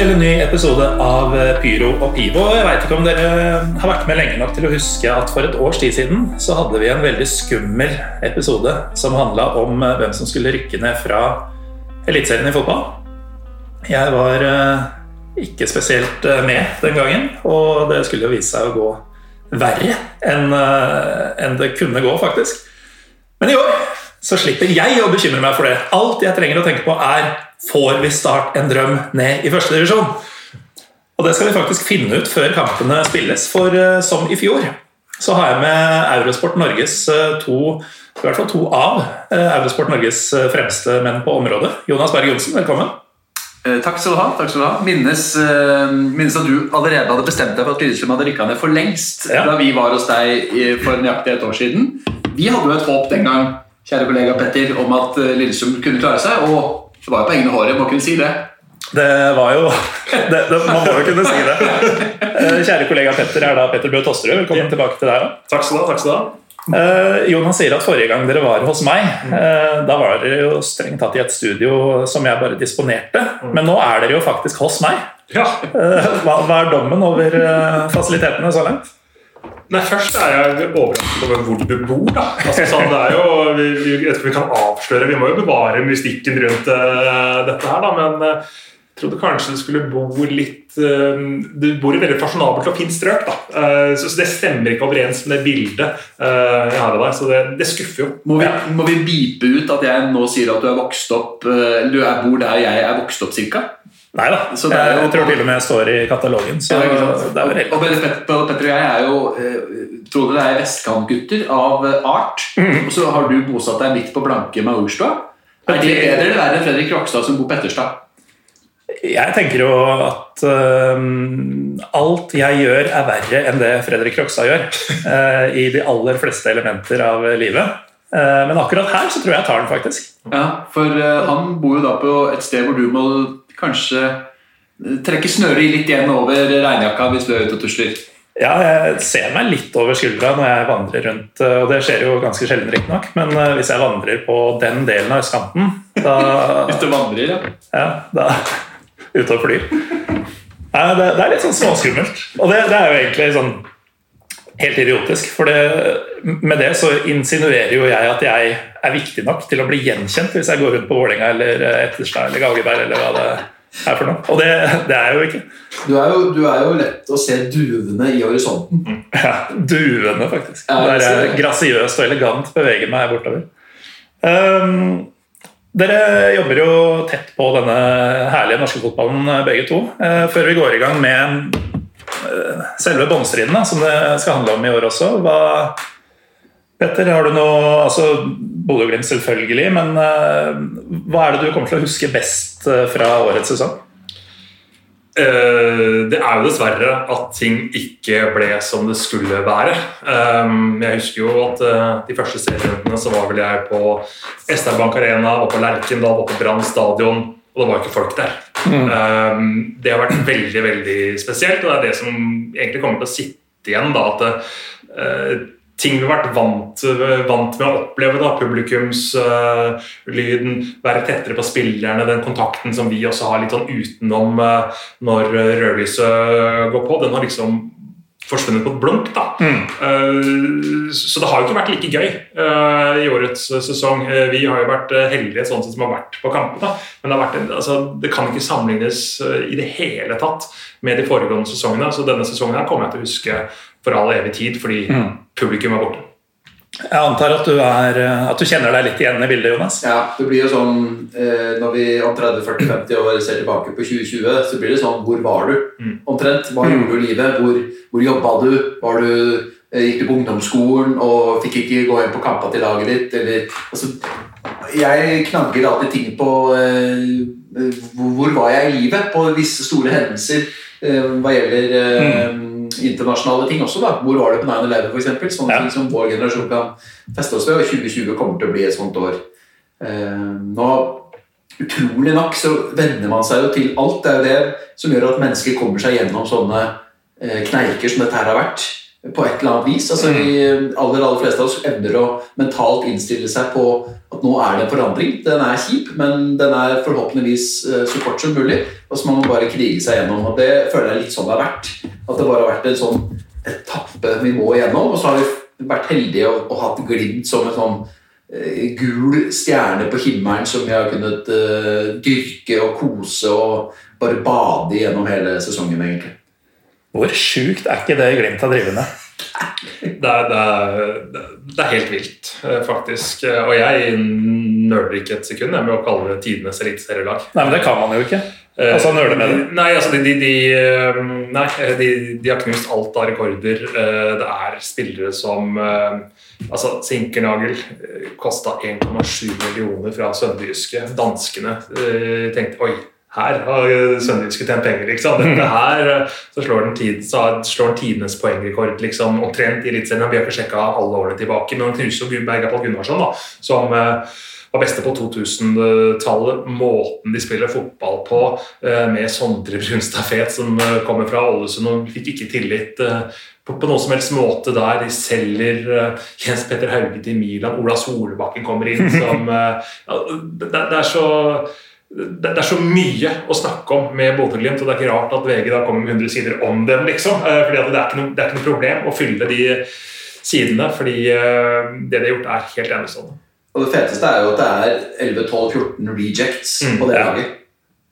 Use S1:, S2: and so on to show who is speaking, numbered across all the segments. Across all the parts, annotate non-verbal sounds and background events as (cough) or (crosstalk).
S1: Til en ny episode av Pyro og Pivo. Jeg vet ikke om dere har vært med lenge nok til å huske at for et års tid siden så hadde vi en veldig skummel episode som handla om eh, hvem som skulle rykke ned fra Eliteserien i fotball. Jeg var eh, ikke spesielt eh, med den gangen, og det skulle jo vise seg å gå verre eh, enn det kunne gå, faktisk. Men i år så slipper jeg å bekymre meg for det. Alt jeg trenger å tenke på, er får vi Start en drøm ned i første divisjon? Og det skal vi faktisk finne ut før kampene spilles, for eh, som i fjor så har jeg med Eurosport Norges eh, to i hvert fall to av eh, Eurosport Norges fremste menn på området. Jonas Berg Johnsen, velkommen.
S2: Takk skal du ha. takk skal du ha. Minnes, minnes at du allerede hadde bestemt deg for at Lillestrøm hadde rykka ned for lengst
S1: Ja.
S2: da vi var hos deg for nøyaktig et år siden. Vi hadde jo et håp den gang kjære kollega Petter, om at eh, Lillestrøm kunne klare seg, og det var jo på egne håret, må kunne si det.
S1: Det var jo (laughs) det, det, Man må jo kunne si det. Eh, Kjære kollega Petter er da Petter Bø Tosterud. Velkommen tilbake til deg. da.
S3: Takk skal du ha. takk skal du ha.
S1: Eh, Jonas sier at forrige gang dere var hos meg, eh, da var dere jo strengt tatt i et studio som jeg bare disponerte. Men nå er dere jo faktisk hos meg.
S3: Ja.
S1: Eh, hva, hva er dommen over eh, fasilitetene så langt?
S3: Nei, Først er jeg overrasket over hvor du bor. da. Altså, sånn, det er jo, vi, vi, jeg tror vi kan avsløre, vi må jo bevare mystikken rundt uh, dette her, da, men eh, jeg trodde kanskje du skulle bo litt uh, Du bor i veldig fasjonabelt og fint strøk, da. Så, så det stemmer ikke overens med det bildet jeg har av deg, så det, det skuffer jo.
S2: Må vi, beepe ut at jeg nå sier at du er vokst opp Du er, bor der jeg er vokst opp, cirka?
S1: Nei da.
S2: Så det er jo-
S1: Jeg tror til og med jeg står i katalogen. Så
S2: Ja,
S1: det er helt
S2: og Petter, og jeg er jo eh, tror dere er vestkantgutter av eh, art.
S1: Mm.
S2: Og så har du bosatt deg midt på blanke Maurstua. Er det bedre eller verre enn Fredrik Rokstad som bor på Etterstad?
S1: Jeg tenker jo at øhm, alt jeg gjør, er verre enn det Fredrik Rokstad gjør. Uh, (laughs) I de aller fleste elementer av livet. Uh, men akkurat her så tror jeg jeg tar den, faktisk.
S2: Ja, for uh, han bor jo da på et sted hvor du må kanskje eh, trekke snøret litt igjen over regnjakka hvis du er ute og tusler.
S1: Ja, jeg ser meg litt over skuldra når jeg vandrer rundt, øh, og det skjer jo ganske sjelden riktignok, men øh, hvis jeg vandrer på den delen av østkanten, da (laughs)
S2: Hvis du vandrer, ja.
S1: Ja, da (laughs) ute og flyr. Det, det er litt sånn småskummelt. Og det, det er jo egentlig sånn helt idiotisk. For det, med det så insinuerer jo jeg at jeg er viktig nok til å bli gjenkjent hvis jeg går rundt på Vålerenga eller Etterstad eller Gageberg eller hva det er for noe. Og det, det er jeg jo ikke.
S2: Du er jo, du er jo lett å se duene i horisonten.
S1: Ja, duene, faktisk.
S2: Ja,
S1: Der
S2: jeg
S1: grasiøst og elegant beveger meg bortover. Um, dere jobber jo tett på denne herlige norske fotballen, eh, begge to. Uh, før vi går i gang med eh, selve båndstriden, da, som det skal handle om i år også. Hva, Petter, har du noe altså Bodø-Glimt selvfølgelig, men uh, hva er det du kommer til å huske best eh, fra årets sesong?
S3: Uh, Det er jo dessverre at ting ikke ble som det skulle være. Um, Jeg husker jo at uh, de første serierundene så var vel jeg på SR Bank Arena og på Lerkendal og på Brann stadion, og det var ikke folk der. Um, Det har vært veldig veldig spesielt, og det er det som egentlig kommer til å sitte igjen. da, at eh, ting vi har vært vant, vant med å oppleve. da, Publikumslyden, være tettere på spillerne, den kontakten som vi også har litt sånn utenom uh, når rødlyset går på. Den har liksom forsvunnet på et blunk. da. Mm. så det har jo ikke vært like gøy eh, i årets sesong. Eh, vi har jo vært eh, heldige sånn som har vært på kampene, men det, har vært altså, det kan ikke sammenlignes eh, i det hele tatt med de foregående sesongene. Så denne sesongen her kommer jeg til å huske for all evig tid fordi publikum er borte.
S1: Jeg antar at du, er, at du kjenner deg litt igjen i bildet, Jonas?
S2: Ja, det blir jo sånn eh, Når vi om 30-40-50 år ser tilbake på 2020, så blir det sånn Hvor var du? Omtrent. Hva gjorde du i livet? Hvor, hvor jobba du? Var du eh, Gikk du på ungdomsskolen og fikk ikke gå inn på kampene til laget ditt? Eller, altså, jeg knagger alltid ting på eh, hvor, var jeg i livet på visse store hendelser eh, hva gjelder eh, internasjonale ting også. da. Hvor var du på 9-11 f.eks.? Sånne
S1: Ja.
S2: ting som vår generasjon kan feste oss ved. Og 2020 kommer til å bli et sånt år. Eh, nå, utrolig nok så venner man seg jo til alt. Det er jo det som gjør at mennesker kommer seg gjennom sånne eh, kneiker som dette her har vært. På et eller annet vis. Altså, De aller, aller fleste av oss evner å mentalt innstille seg på at nå er det en forandring. Den er kjip, men den er forhåpentligvis eh, så kort som mulig. Og så må man bare krige seg gjennom. og Det føler jeg litt sånn det har vært. At det bare har vært en sånn etappe vi må igjennom. Og så har vi vært heldige og, og hatt Glimt som en sånn eh, gul stjerne på himmelen som vi har kunnet eh, dyrke og kose og bare bade gjennom hele sesongen, egentlig.
S1: Hvor sjukt er ikke det Glimt har drevet med?
S3: Det er, det, er, det er helt vilt, eh, faktisk. Og jeg nøler ikke et sekund med å kalle det tidenes eliteserielag.
S1: Nei, men det kan man jo ikke. Altså nøle med det.
S3: Nei, altså de, de, de, eh, nei, de, de har knust alt av rekorder. Eh, Det er spillere som eh, altså Sinkernagel kosta 1,7 millioner fra Sønderjyske. Danskene eh, tenkte oi, her har Sønderjyske tjent penger. liksom. Dette her, Så slår den, tid, så slår den tidenes poengrekord liksom, omtrent i Eliteserien. Vi har ikke sjekka alle årene tilbake, men han knuser jo Bergapal Gunnarsson, da, som eh, var beste på 2000-tallet. Måten de spiller fotball på, eh, med Sondre Brunstad Fet som eh, kommer fra Ålesund og fikk ikke tillit på noen som helst måte der. De selger uh, Jens Petter Hauge til Milan, Ola Solbakken kommer inn som uh, ja, det, det er så det, er så mye å snakke om med Bodø-Glimt, og det er ikke rart at VG da kommer med 100 sider om dem. liksom, eh, fordi det er ikke noe, det er ikke noe problem å fylle de sidene, fordi eh, det de har gjort, er helt enestående.
S2: Og det feteste er jo at det er 11-12-14 rejects
S3: Mm,
S2: på det
S1: ja.
S2: laget.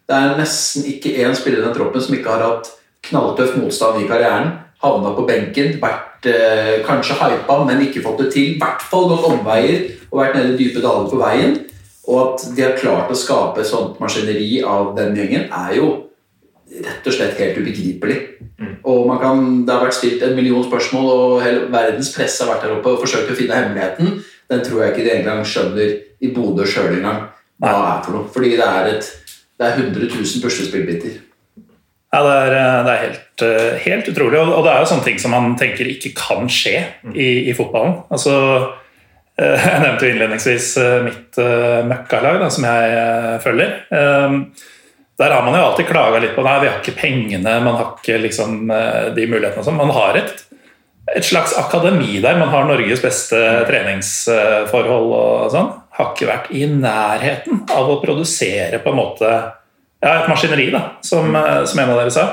S2: Det er nesten ikke én spiller i den troppen som ikke har hatt knalltøff motstand i karrieren. Havna på benken, vært eh, kanskje hypa, men ikke fått det til. I hvert fall gått omveier og vært nede i dype daler på veien. Og at de har klart å skape sånt maskineri av den gjengen, er jo rett og slett helt ubegripelig. Og man kan, Det har vært stilt en million spørsmål, og hele verdens presse har vært der oppe og forsøkt å finne hemmeligheten. Den tror jeg ikke de engang skjønner i Bodø sjøl engang hva er for noe. Fordi det er, et, det er 100 000 puslespillbiter.
S1: Ja, det er, det er helt, eh, helt utrolig. Og og det er jo sånne ting som man tenker ikke kan skje i, i fotballen. Altså, eh, jeg nevnte jo innledningsvis eh, mitt uh, møkkalag, da, som jeg eh, følger. Der har man jo alltid klaga litt på nei, vi har ikke pengene, man har ikke liksom, eh, de mulighetene. og sånn. Man har et, et slags akademi der. Man har Norges beste treningsforhold og sånn. Har ikke vært i nærheten av å produsere på en måte ja, et maskineri, da, som, eh, som en av dere sa.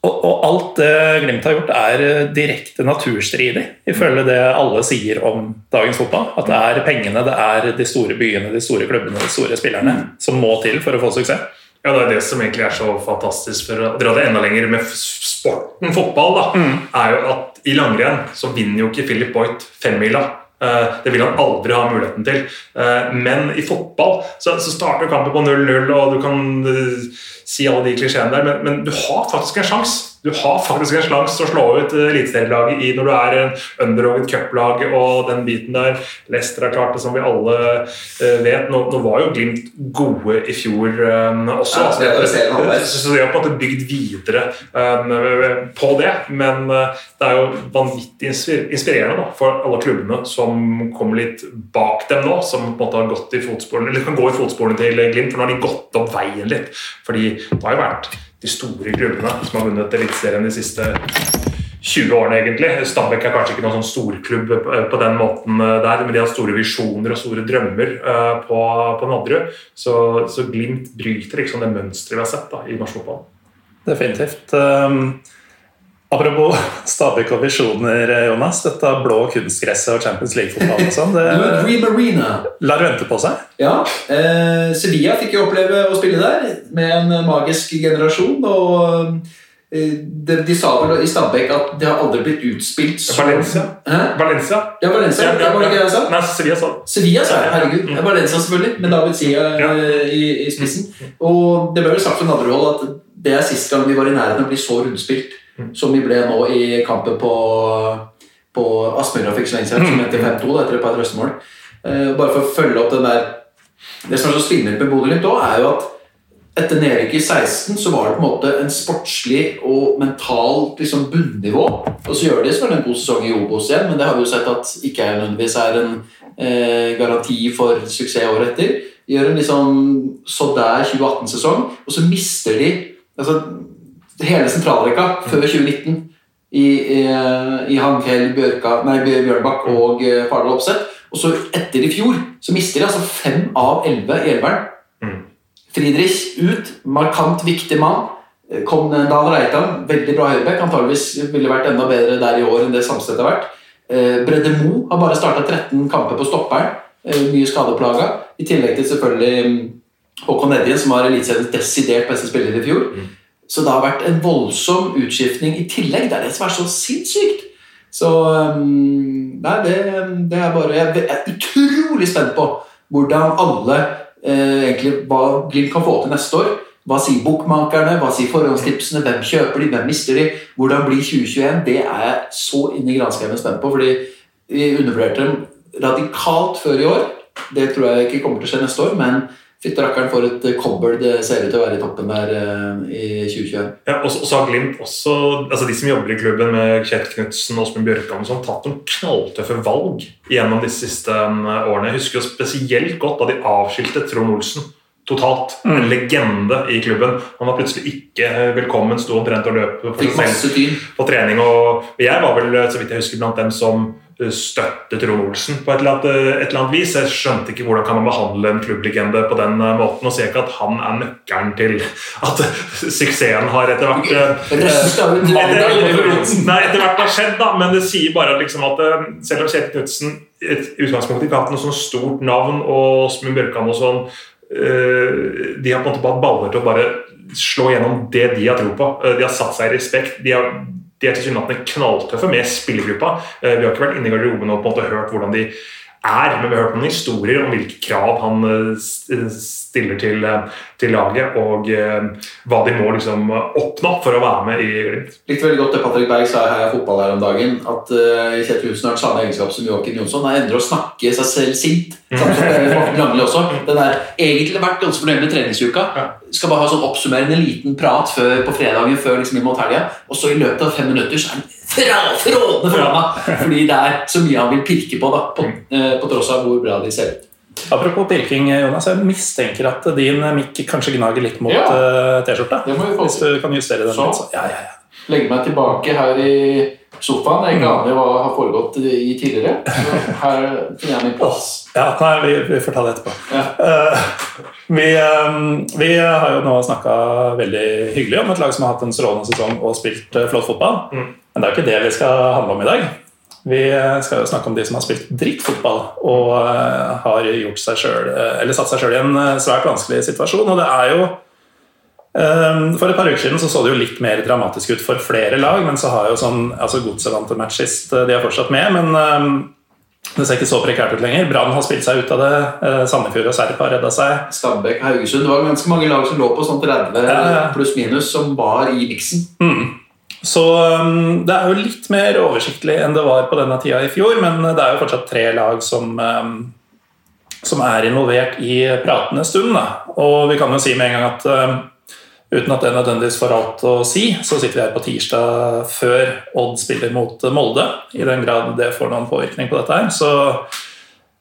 S1: Og, og alt det Glimt har gjort, er eh, direkte naturstridig, ifølge det alle sier om dagens fotball. At det er pengene, det er de store byene, de store klubbene, de store spillerne som må til for å få suksess.
S3: Ja, Det er det som egentlig er så fantastisk, for å dra det enda lenger med sporten fotball, da, er jo at i langrenn så vinner jo ikke Philip Boyt femmila. Eh, Det vil han aldri ha muligheten til. Eh, Men i fotball så, starter kampen på 0-0, og du kan eh, si alle de klisjeene der, men, men du har faktisk en sjanse. Du har faktisk en sjanse til å slå ut eh, eliteserielaget i når du er en underdog, et cuplag og den biten der. Leicester har klart det, som vi alle eh, vet. Nå, nå var jo Glimt gode i fjor um, også.
S2: Ja, det er jeg
S3: så de har på en måte bygd videre um, på det. Men eh, det er jo vanvittig inspirerende da, for alle klubbene som kommer litt bak dem nå, som på en måte har gått i fotsporene, eller kan gå i fotsporene til Glimt, for nå har de gått opp veien litt. Fordi det har jo vært de store klubbene som har vunnet Eliteserien de siste 20 årene, egentlig. Stabæk er kanskje ikke noen sånn storklubb eh, på den måten eh, der, men de har store visjoner og store drømmer eh, på, på Nadderud. Så, så Glimt bryter liksom det mønsteret vi har sett da, i norsk fotball.
S1: Definitivt. Um, apropos (laughs) Stabæk og visjoner, Jonas. Dette blå kunstgresset og Champions League-fotballen og sånn, det lar vente på seg.
S2: Ja, eh, Sevilla fikk jo oppleve å spille der med en magisk generasjon. og eh, de, de sa vel i Stabæk at det har aldri blitt utspilt så
S3: Valencia.
S2: Hæ?
S3: Valencia.
S2: Ja, Valencia. Ja, var det ikke det jeg sa?
S3: Nei, Sevilla sa det.
S2: Sevilla, sa det, Herregud. Er Valencia, selvfølgelig. Med David Sia
S3: Ja.
S2: eh, i, i spissen. Og det ble vel sagt fra hold at det er sist gang vi var i nærheten av å bli så rundspilt som vi ble nå i kampen på, på Aspmyra fikk Sveinsheim, som endte 5-2 da, etter et par trøstemål. Eh, bare for å følge opp den der Det som er så spinnvilt med Bodø-Glimt òg, er jo at etter nedrykket i 16 så var det på en måte en sportslig og mentalt liksom bunnivå. Og så gjør de selvfølgelig en god sesong i Obos igjen, men det har vi jo sett at ikke er nødvendigvis er en eh, garanti for suksess året etter. De gjør en liksom så der 2018-sesong, og så mister de altså, hele sentralrekka før 2019 i, i, i nei, Bjørnbakk og eh, Fardal Opseth. Og så etter i fjor så mister de altså fem av elleve i elveren. Friedrich ut, markant viktig mann. Kom Dahl Reitan, veldig bra høyrebekk. Antageligvis ville vært enda bedre der i år enn det Samstedt har vært. Eh, Bredde Mo har bare starta 13 kamper på stopperen. Eh, Mye skadeplaga. I tillegg til selvfølgelig mm, Håkon Edjen, som var Eliteseriens desidert beste spiller i fjor. Så det har vært en voldsom utskiftning i tillegg. Det er det som er så sinnssykt. Så um, Nei, det, det er bare Jeg er utrolig spent på hvordan alle eh, egentlig hva Glimt kan få til neste år. Hva sier bokmakerne, hva sier forhåndstipsene, hvem kjøper de, hvem mister de? Hvordan blir 2021? Det er jeg så inn i granskauen spent på, fordi vi undervurderte dem radikalt før i år. Det tror jeg ikke kommer til å skje neste år, men fytte rakkeren for et eh, kobbel det ser ut til å være i toppen der eh, i 2021.
S3: Ja, og så har Glimt også, altså De som jobber i klubben med Kjetil Knutsen og Åsmund Bjørkan, har sånn, tatt noen knalltøffe valg gjennom de siste um, årene. Jeg husker jo spesielt godt da de avskilte Trond Olsen totalt. En legende i klubben. Han var plutselig ikke eh, velkommen, sto omtrent og løp
S2: på,
S3: på trening. Og jeg var vel, så vidt jeg husker, blant dem som støttet Trond Olsen på et eller, annet, eh, et eller annet vis. Jeg skjønte ikke hvordan kan man behandle en klubblegende på den eh, måten, og ser ikke at han er nøkkelen til at (laughs) suksessen har etter hvert eh, nei, etter hvert har skjedd, da, men det sier bare liksom at selv om Kjetil Knutsen i utgangspunktet ikke har hatt noe sånn stort navn, og Åsmund Bjørkan og sånn, de har på en måte bare baller til å bare slå gjennom det de har tro på. De har satt seg i respekt. De har de er tilsynelatende knalltøffe med spillergruppa. Eh, Vi har ikke vært inne i garderoben og på en måte hørt hvordan de er, men vi har hørt noen historier om hvilke krav han eh, stiller til, eh, til laget, og eh, hva de må liksom oppnå for å være med i Glimt.
S2: likte veldig godt det Patrick Berg sa i fotball her om dagen. At uh, Kjetil Husen har den samme egenskap som Joakim Jonsson. Han endrer å snakke seg selv sint. Samme som Morten Langli også. Den er egentlig vært ganske fornøyd med treningsuka. Skal bare ha sånn oppsummerende liten prat før, på fredagen før liksom inn mot helga. Og så i løpet av fem minutter så er han fra, frådende meg, Fordi det er så mye han vil pirke på, da, på, eh, på tross av hvor bra de ser ut.
S1: Apropos pirking, Jonas. Jeg mistenker at din mikk kanskje gnager litt mot
S2: Ja.
S1: eh, T-skjorta.
S2: Det må vi få
S1: Hvis du kan justere den
S2: Så.
S1: litt. Så. Ja, ja, ja.
S2: Legge meg tilbake her i sofaen. Jeg ikke aner hva har foregått i tidligere. Så her finner jeg min plass.
S1: Ja, nei, vi, vi får ta det etterpå.
S2: Ja.
S1: Uh, vi, eh, vi har jo nå snakka veldig hyggelig om et lag som har hatt en strålende sesong og spilt uh, flott fotball. Men det er jo ikke det vi skal handle om i dag. Vi skal jo snakke om de som har spilt drittfotball og uh, har gjort seg selv, eller satt seg sjøl i en svært vanskelig situasjon. Og det er jo For et par uker siden så, så det jo litt mer dramatisk ut for flere lag, men så har jo sånn altså Godset vant en match sist, eh, de er fortsatt med. men eh, det ser ikke så prekært ut lenger. Brann har spilt seg ut av det. Eh, Sandefjord og Serp har redda seg.
S2: Stabæk, Haugesund. Det var ganske mange lag som lå på sånn 30
S1: Ja, ja.
S2: pluss-minus, som var i miksen.
S1: Så um, det er jo litt mer oversiktlig enn det var på denne tida i fjor, men det er jo fortsatt tre lag som, som er involvert i pratende stund. Da. Og vi kan jo si med en gang at uten at det nødvendigvis får alt å si, så sitter vi her på tirsdag før Odd spiller mot Molde, i den grad det får noen påvirkning på dette her. Så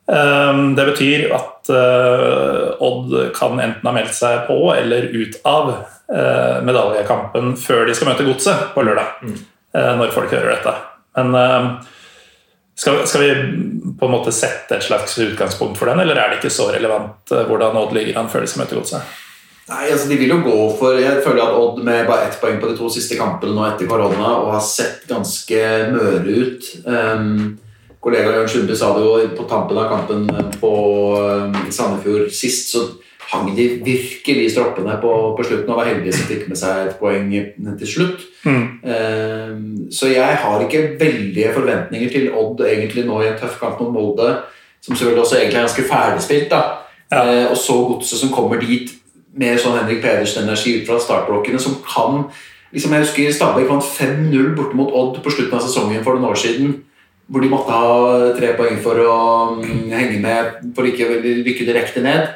S1: um, det betyr at uh, Odd kan enten ha meldt seg på eller ut av uh, medaljekampen før de skal møte Godset på lørdag, uh, når folk hører dette. Men uh, skal, skal vi på en måte sette et slags utgangspunkt for den, eller er det ikke så relevant uh, hvordan Odd ligger an før de skal møte Godset?
S2: Nei, altså De vil jo gå for Jeg føler at Odd med bare ett poeng på de to siste kampene nå etter korona og har sett ganske møre ut. Um, kollega Jørn Sundby sa det jo på tampen av kampen på um, Sandefjord sist, så hang de virkelig i stroppene på, på slutten og var heldige som fikk med seg et poeng til slutt. Eh, så jeg har ikke veldige forventninger til Odd egentlig nå i en tøff kamp mot Molde, som selvfølgelig også egentlig er ganske ferdigspilt. da. Eh, og så godset som kommer dit med sånn Henrik Pedersen-energi ut fra startblokkene, som kan liksom Jeg husker Stabæk vant 5-0 borte mot Odd på slutten av sesongen for noen år siden. Hvor de måtte ha tre poeng for å mm, henge med for ikke å rykke direkte ned.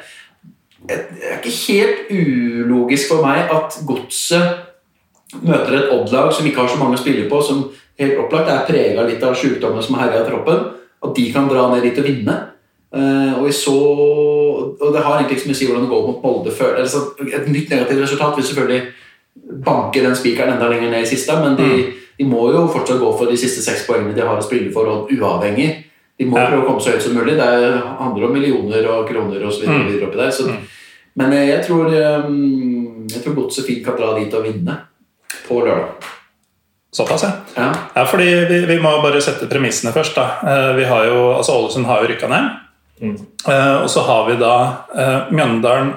S2: Det er ikke helt ulogisk for meg at Godset møter et Odd-lag som ikke har så mange å spille på, som helt opplagt er prega litt av sykdommen som herja troppen, at de kan dra ned dit og vinne. Eh, og, så, og det har egentlig ikke så mye å si hvordan det går mot Molde før. Altså, et nytt negativt resultat vil selvfølgelig banke den spikeren enda lenger ned i siste, men de, de, må jo fortsatt gå for de siste seks poengene de har å spille for, og uavhengig. De må
S1: Ja.
S2: prøve å komme så høyt som mulig. Det er- handler om millioner og kroner og så videre,
S1: Mm.
S2: oppi der. Så, Men eh, jeg tror, um, jeg tror Godset fint kan dra dit og vinne på lørdag.
S1: Såpass, ja.
S2: Ja.
S1: Ja, fordi vi, vi må bare sette premissene først. da. Vi har jo, altså Ålesund har jo rykka ned. Eh, Og så har vi da uh, Mjøndalen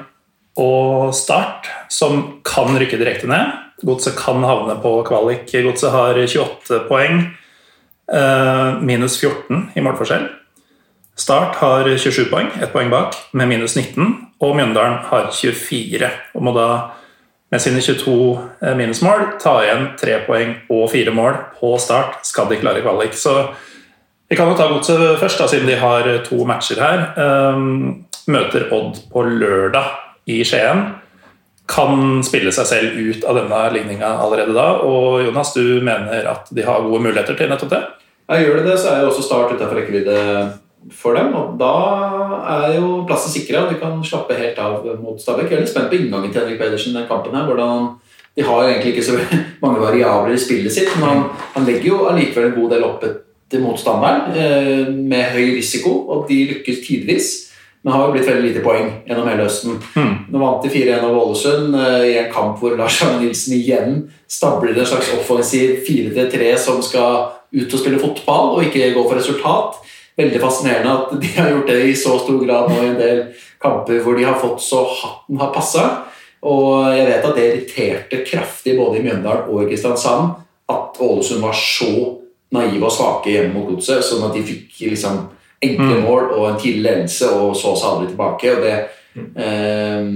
S1: og Start, som kan rykke direkte ned. Godset kan havne på kvalik. Godset har 28 poeng, uh, minus 14 i målforskjell. Start har 27 poeng, ett poeng bak, med minus 19. Og Mjøndalen har 24, og må da med sine 22 eh, minusmål ta igjen tre poeng og fire mål på start skal de klare kvalik. Så vi kan jo ta Godset først, da, siden de har to matcher her. Ehm, møter Odd på lørdag i Skien. Kan spille seg selv ut av denne ligninga allerede da. Og Jonas, du mener at de har gode muligheter til nettopp det?
S2: Ja, gjør de det, så er jo også Start utenfor rekkevidde for dem. Og da er jo plassen sikra, og de kan slappe helt av mot Stabæk. Jeg er litt spent på inngangen til Henrik Pedersen i den kampen. her, hvordan De har egentlig ikke så (laughs) mange variabler i spillet sitt, men han, han legger jo allikevel en god del opp til motstanderen eh, med høy risiko, og de lykkes tidvis. Men har jo blitt veldig lite poeng gjennom hele høsten. Nå vant de 4-1 av Ålesund eh, i en kamp hvor Lars Arne Nilsen igjen stabler en slags offensiv 4-3 som skal ut og spille fotball og ikke gå for resultat. Veldig fascinerende at de har gjort det i så stor grad nå i en del kamper hvor de har fått så hatten har passa. Og jeg vet at det irriterte kraftig både i Mjøndalen og i Kristiansand at Ålesund var så naive og svake hjemme mot Godset, sånn at de fikk liksom enkle mål og en tidlig ledelse og så seg aldri tilbake. og det eh,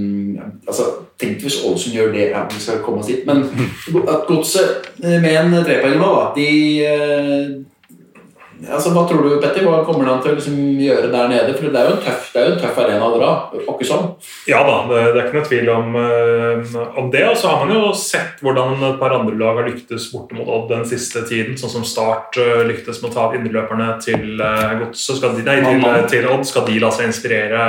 S2: altså, Tenk hvis Ålesund gjør det ja, Vi skal komme oss dit. Men at Godset eh, med en trepoenger nå, at De eh, altså, Hva tror du, Petter? Hva kommer han til å liksom, gjøre der nede? For det er jo en tøff, jo en tøff arena å dra. Sånn.
S3: Ja da, det, det er ikke noe tvil om, eh, om det. Og så har man jo sett hvordan et par andre lag har lyktes borte mot Odd den siste tiden. Sånn som Start eh, lyktes med å ta indreløperne til uh, Godset. Skal de- Nei, til,
S2: Mann, mann.
S3: til Odd. Skal de la seg inspirere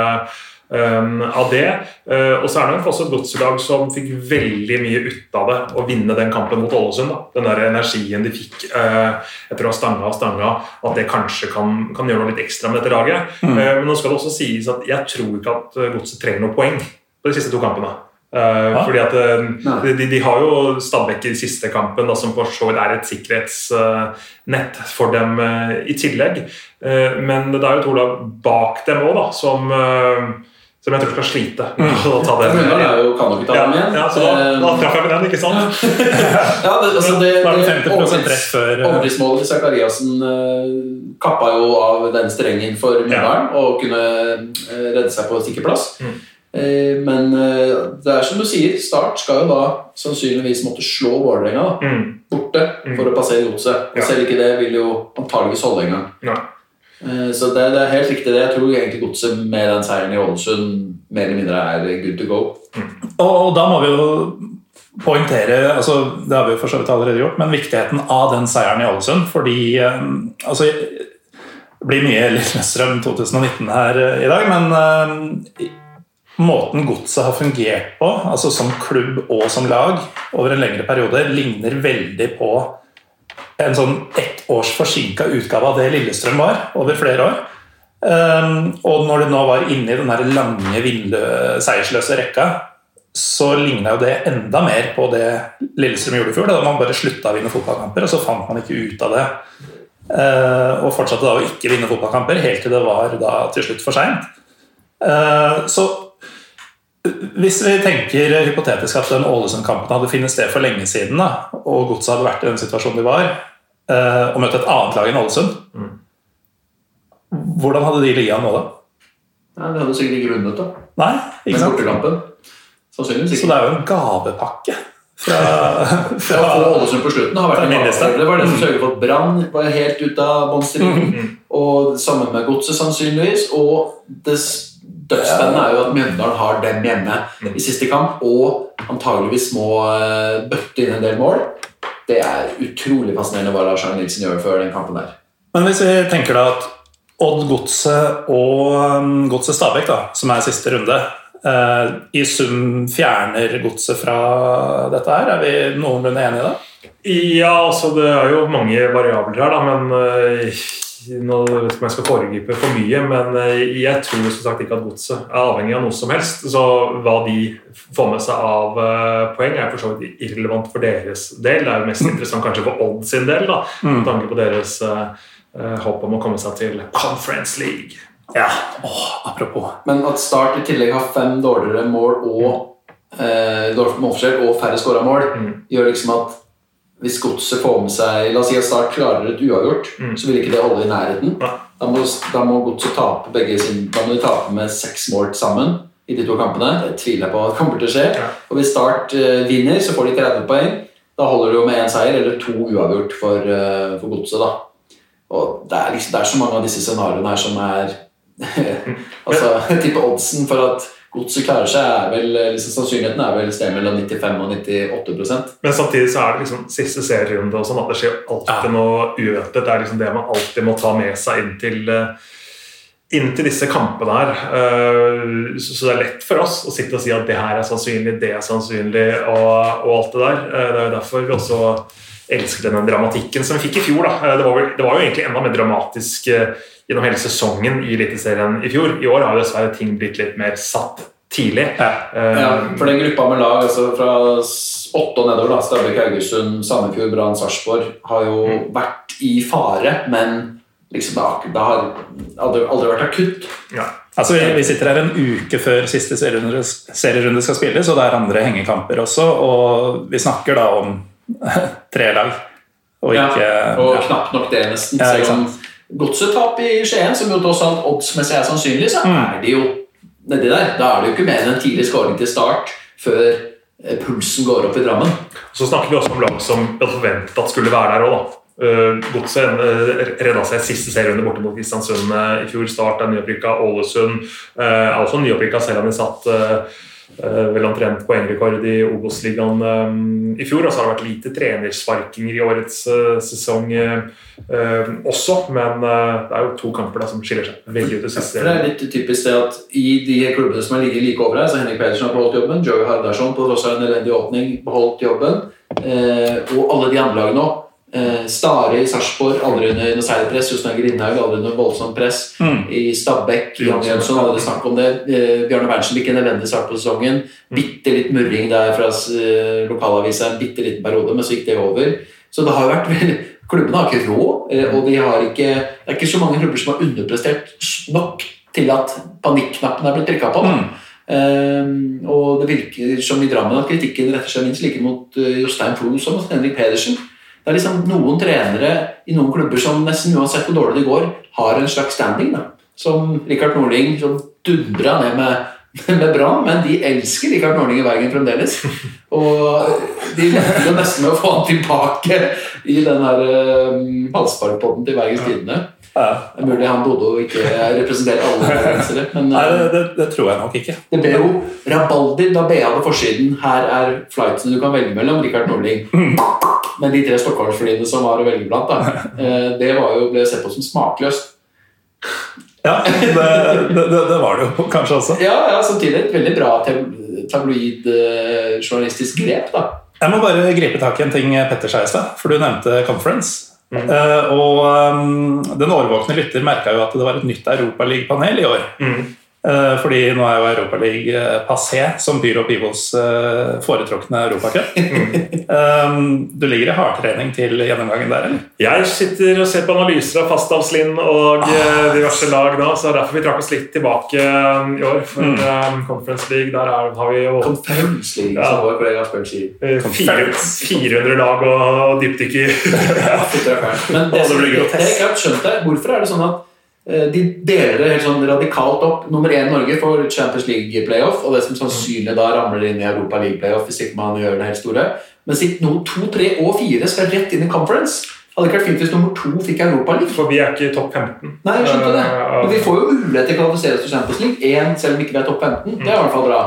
S3: um, av det? Eh, og så er det nok også et godslag som fikk veldig mye ut av det å vinne den kampen mot Ålesund. da. Den der energien de fikk eh, etter å ha stanga og stanga, at det kanskje kan, kan gjøre noe litt ekstra med dette laget. Eh, men nå skal det også sies at jeg tror ikke at Godset trenger noe poeng på de siste to kampene. Eh, fordi at eh, de, de har jo Stabæk i siste kampen, da, som for så vidt er et sikkerhetsnett for dem i tillegg. Men det er jo to lag bak dem òg som, som jeg tror skal slite å ta den.
S2: Mjøndalen er jo- kan jo ikke ta
S3: ja,
S2: dem igjen.
S3: ja, så da, da traff jeg med den, ikke sant? (laughs)
S2: Ja, det, altså det,
S1: Da er det
S2: det
S1: 50 rett før
S2: Overtidsmålet til Zakariassen eh, kappa jo av den strengen for Mjøndalen og kunne eh, redde seg på sikkerplass.
S3: Mm.
S2: Eh, men det er som du sier, Start skal jo da sannsynligvis måtte slå Vålerenga
S3: Mm.
S2: borte for å passere godset.
S3: Ja.
S2: selv ikke det vil jo antageligvis holde engang.
S3: Ja.
S2: Eh, Så det, det er helt riktig det. Jeg tror egentlig godset med den seieren i Ålesund mer eller mindre er good to go.
S1: Og, og da må vi jo poengtere altså Det har vi jo for så vidt allerede gjort, men viktigheten av den seieren i Ålesund. Fordi eh, altså, Det blir mye Lillestrøm 2019 her eh, i dag, men måten godset har fungert på, altså som klubb og som lag, over en lengre periode, ligner veldig på en sånn ett års forsinka utgave av det Lillestrøm var over flere år. Um, og når du nå var inne i den lange, vindlø- seiersløse rekka, så ligna jo det enda mer på det Lillestrøm gjorde i fjor. Da man bare slutta å vinne fotballkamper, og så fant man ikke ut av det. Uh, og fortsatte da å ikke vinne fotballkamper helt til det var da til slutt for seint. Uh, så Hvis vi tenker hypotetisk at den Ålesund-kampen hadde funnet sted for lenge siden, da, og Godset hadde vært i den situasjonen de var, eh, og møtt et annet lag enn Ålesund Hvordan hadde de ligget nå, da?
S2: Nei, det hadde sikkert ikke vunnet, da.
S1: Nei, ikke sant?
S2: bortekampen. Sannsynligvis
S1: Så det er jo en gavepakke fra, (laughs)
S2: fra,
S1: fra
S2: få Ålesund på slutten har vært en avgjørelse. Det var det som sørget for at Brann var helt ute av båndstriden. Og sammen med Godset, sannsynligvis. Og det dødsspennende er jo at Mjøndalen har dem hjemme i siste kamp, og antageligvis må eh, bøtte inn en del mål. Det er utrolig fascinerende hva Lars Arne Nilsen gjør før den kampen der.
S1: Men hvis vi tenker da at Odd Godset og um, Godset Stabæk, da, som er siste runde, eh, i sum fjerner Godset fra dette her, er vi noenlunde enige i det?
S3: Ja, altså det er jo mange variabler her, da, men øh, nå vet jeg ikke om jeg skal foregripe for mye, men øh, jeg tror som sagt ikke at godset er avhengig av noe som helst. Så hva de får med seg av øh, poeng, er for så vidt irrelevant for deres del. Det er jo mest interessant kanskje for Odd sin del, da, med tanke på deres øh, håp om å komme seg til Conference League.
S1: Ja. Åh, apropos.
S2: Men at Start i tillegg har fem dårligere mål og eh, målforskjell og færre skåra mål, gjør liksom at hvis Godset får med seg La oss si at Start klarer et uavgjort, så vil ikke det holde i nærheten.
S3: Ja.
S2: Da må, da må Godset tape begge sin, Da må de tape med seks mål sammen i de to kampene. Det tviler jeg på at kommer til å skje.
S3: Ja.
S2: Og hvis Start uh, vinner, så får de 30 poeng. Da holder det jo med én seier eller to uavgjort for, uh, for Godset. da. Og det er, liksom, det er så mange av disse scenarioene her som er (laughs) Altså, jeg tipper oddsen for at godset klarer seg, er vel liksom, Sannsynligheten er vel sted mellom 95 og 98%
S3: Men samtidig så er det liksom siste serierunde og sånn at det skjer alltid
S1: Ja.
S3: noe uventet. Det er liksom det man alltid må ta med seg inn til, eh, inn til disse kampene her. Eh, Så det er lett for oss å sitte og si at det her er sannsynlig, det er sannsynlig, og, og alt det der. Eh, Det er jo derfor vi også elsket den dramatikken som vi fikk i fjor. Eh, Det, var vel, det var jo egentlig enda mer dramatisk eh, gjennom hele sesongen i Eliteserien i fjor. I år har dessverre ting blitt litt mer satt tidlig.
S1: Ja.
S3: Eh,
S2: Ja, for den gruppa med lag altså fra åtte og nedover, da, Stabæk, Haugesund, Sandefjord, Brann, Sarpsborg, har jo vært i fare, men liksom, det har, aldri, aldri vært akutt.
S3: ja.
S1: Altså, vi, sitter her en uke før siste serierunde, serierunde skal spilles, og det er andre hengekamper også, og vi snakker da om (laughs) tre lag. Og ikke
S2: ja, og
S1: ja.
S2: knapt nok det, nesten.
S1: Ja, ikke
S2: Selv om godset-tap i Skien, som jo tross alt oddsmessig er sannsynlig, så
S1: Mm.
S2: er de jo nedi der. Da er det jo ikke mer enn en tidlig skåring til start før eh, pulsen går opp i Drammen.
S3: Så snakker vi også om lag som vi hadde forventet at skulle være der òg. da. Godset uh, redda seg siste serierunde borte mot Kristiansund i fjor. Start er nyopprykka. Ålesund er også nyopprykka, selv om de satt vel omtrent poengrekord i Obos-ligaen um, i fjor. Og så har det vært lite trenersparkinger i årets uh, sesong også. Men det er jo to kamper da, som skiller seg veldig ut i siste
S2: det er litt typisk det at I de klubbene som har ligget like over her, så Henrik Pedersen har beholdt jobben, Joey Hardarson på tross av en elendig åpning beholdt jobben, eh, og alle de andre lagene òg. Eh, Stare i Sarpsborg, aldri under noe særlig press. Jostein Grindhaug, aldri under voldsomt press. I Stabæk, Jan Jønsson, hadde snakk om det. Eh, Bjarne Berntsen fikk en elendig start på sesongen. Bitte litt murring der fra eh, lokalavisa en bitte liten periode, men så gikk det over. Så det har vært vel Klubbene har ikke råd, eh, og de har ikke, det er ikke så mange klubber som har underprestert nok til at panikknappen er blitt trykka på. Mm. Eh, og det virker som i Drammen at kritikken retter seg minst like mot eh, Jostein Flo som mot Henrik Pedersen. Det er liksom noen trenere i noen klubber som nesten uansett hvor dårlig det går, har en slags standing. da. Som Rikard Nordling som dundra ned med, (laughs) med Brann, men de elsker Rikard Nordling i Bergen fremdeles. Og de venter nesten med å få han tilbake i den her um, halsparkpotten til Bergens Tidende.
S1: Ja.
S2: Det er mulig han Dodo ikke representerer alle (laughs) bergensere, men
S1: Nei,
S2: eh,
S1: det, det, det tror jeg nok ikke.
S2: det ble jo rabalder da BA hadde forsiden. Her er flightene du kan velge mellom. Richard Norling. Men de tre Stockholmsflyene som var å velge blant, da, (laughs) eh, det var jo, ble sett på som smakløst.
S1: Ja, det, det, det, det var det jo kanskje også.
S2: Ja, ja, samtidig et veldig bra tab- tabloid eh, journalistisk grep, da.
S1: Jeg må bare gripe tak i en ting Petter sa i stad, for du nevnte Conference. Eh, og um, den årvåkne lytter merka jo at det var et nytt Europaligapanel i år.
S3: Mm.
S1: Eh, Fordi nå er jo Europaliga passé som Pyro Pivos eh, foretrukne europacup. Um, (laughs) Du ligger i hardtrening til gjennomgangen der, eller?
S3: Jeg sitter og ser på analyser av fastdalslind og eh, diverse lag nå, så det er derfor vi trakk oss litt tilbake eh, i år. For
S1: Mm.
S3: eh, Conference League, der er, har vi jo
S2: Conference League,
S3: Ja.
S2: som vår kollega Spør sier.
S3: eh, fire, 400 lag og dypdykk i (laughs)
S2: Men det, som, er ikke helt skjønt det. Hvorfor er det sånn at eh, de deler helt sånn radikalt opp? Nummer én Norge får Champions League playoff, og det som sannsynlig da ramler inn i Europa League playoff hvis ikke man gjør det helt store. Mens de no, to, tre og fire skal rett inn i conference. Hadde ikke vært fint hvis nummer to fikk Europa League.
S3: For vi er ikke topp 15.
S2: Nei, jeg skjønte det.
S3: Eh,
S2: Men vi får jo mulighet til å kvalifisere oss til Champions League. Én, selv om ikke vi er topp 15. Det er i hvert fall bra.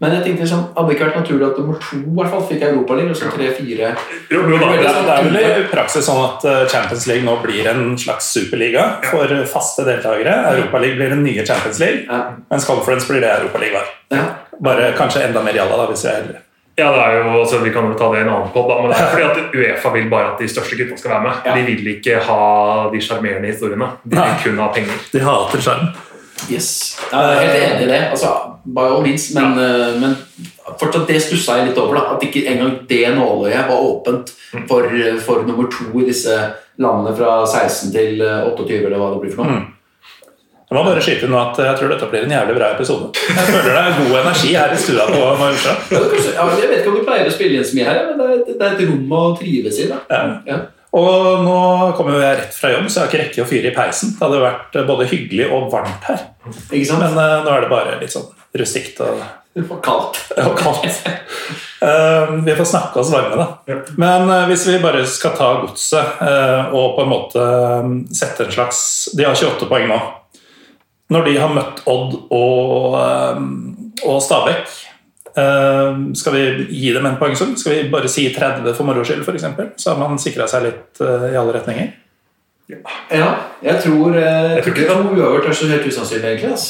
S2: Men jeg tenkte liksom, hadde det ikke vært naturlig at nummer to i hvert fall fikk Europa League, og så tre-fire
S3: Jo, jo da,
S1: Det
S3: det
S1: er,
S3: er
S1: vel i praksis sånn at eh, Champions League nå blir en slags superliga for faste deltakere. Europaligaen blir den nye Champions League,
S2: Ja.
S1: mens Conference blir det Europaligaen.
S2: Ja.
S1: Bare kanskje enda mer jalla, da, hvis vi er heldige.
S3: ja, det er jo, altså, Vi kan jo ta det i en annen podd, men det er (laughs) fordi at Uefa vil bare at de største gutta skal være med.
S2: Ja.
S3: De vil ikke ha de sjarmerende historiene. De vil kun ha penger.
S1: De hater skjerm.
S2: Yes. Jeg er helt enig i det. Altså, by all means. Men, ja. men fortsatt det stussa jeg litt over. da, At ikke engang det nåløyet var åpent for, for nummer to i disse landene fra 16 til eh, 28, eller hva det blir for noe.
S1: Jeg må bare skyte inn at jeg tror dette blir en jævlig bra episode. Jeg føler det er god energi her i stua på Majorstua.
S2: Ja, jeg vet ikke om du pleier å spille inn så mye her, men det det er et rom å trives i. da.
S1: Ja.
S2: Ja.
S1: Og nå kommer jeg rett fra jobb, så jeg har ikke rekke å fyre i peisen. Det hadde vært eh, både hyggelig og varmt her.
S2: Ikke sant?
S1: Men uh, nå er det bare litt sånn rustikt og,
S2: var kaldt.
S1: og kaldt. Uh, vi får snakke oss varme, da.
S3: Ja.
S1: Men uh, hvis vi bare skal ta godset uh, og på en måte eh, sette en slags De har 28 poeng nå. Når de har møtt Odd og, og Stabæk, eh, skal vi gi dem en poengsum? Skal vi bare si 30 for moro skyld, f.eks.? Så har man sikra seg litt eh, i alle retninger.
S2: Ja, jeg tror, eh,
S3: Jeg tror ikke
S2: uavgjort er så helt usannsynlig, egentlig. ass.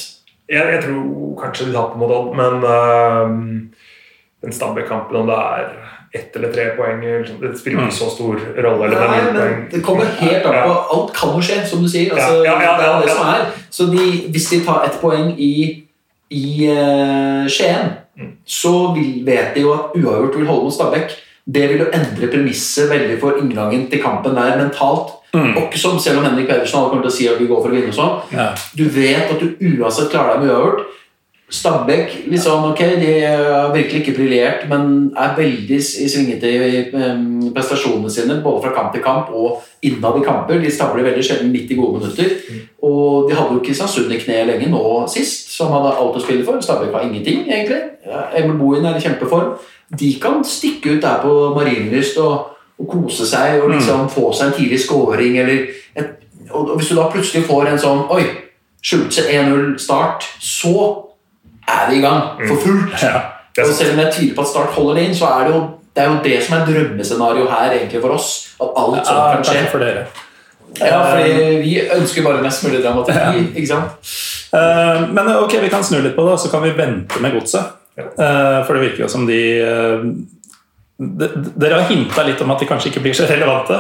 S3: Jeg, jeg tror kanskje de taper mot Odd, men uh, den Stabæk-kampen, om det er ett eller tre poeng liksom, Det spiller ikke så stor rolle. Eller det
S2: Nei, men
S3: poeng.
S2: det kommer helt an på Alt kan jo skje, som du sier. Altså,
S3: Ja, ja, ja,
S2: det er
S3: ja,
S2: det som er. Så de, hvis de tar ett poeng i, i uh, Skien,
S3: Mm.
S2: så vil, vet de jo at uavgjort vil holde mot Stabæk. Det vil jo endre premisset veldig for inngangen til kampen der mentalt.
S1: Mm.
S2: Og som selv om Henrik Pedersen alle kommer til å si at vi går for å vinne og sånn.
S1: Ja.
S2: Du vet at du uansett klarer deg med uavgjort. Stabæk liksom, ok, de har virkelig ikke briljert, men er veldig i svingete i prestasjonene sine, både fra kamp til kamp og innad i kamper. De stabler veldig sjelden 90 gode minutter. Og de hadde jo Kristiansund i kne lenge nå sist, som hadde alt å spille for. Stabæk var ingenting, egentlig. Emil Bohin er i kjempeform. De kan stikke ut der på Marienlyst og, og kose seg og liksom få seg en tidlig scoring, eller et, og, og hvis du da plutselig får en sånn Oi, Schultze 1-0 start, så er vi i gang for fullt.
S1: Ja.
S2: Og selv om jeg tyder på at Start holder det inn, så er det jo det, er jo det som er drømmescenario her egentlig for oss. At alt sånt
S1: Ja,
S2: kan skje.
S1: for dere.
S2: Ja, fordi vi ønsker bare mest mulig dramatikk. ikke sant?
S1: Eh, men ok, vi kan snu litt på det, så kan vi vente med godset. Eh, for det virker jo som de eh, Dere har hinta litt om at de kanskje ikke blir så relevante.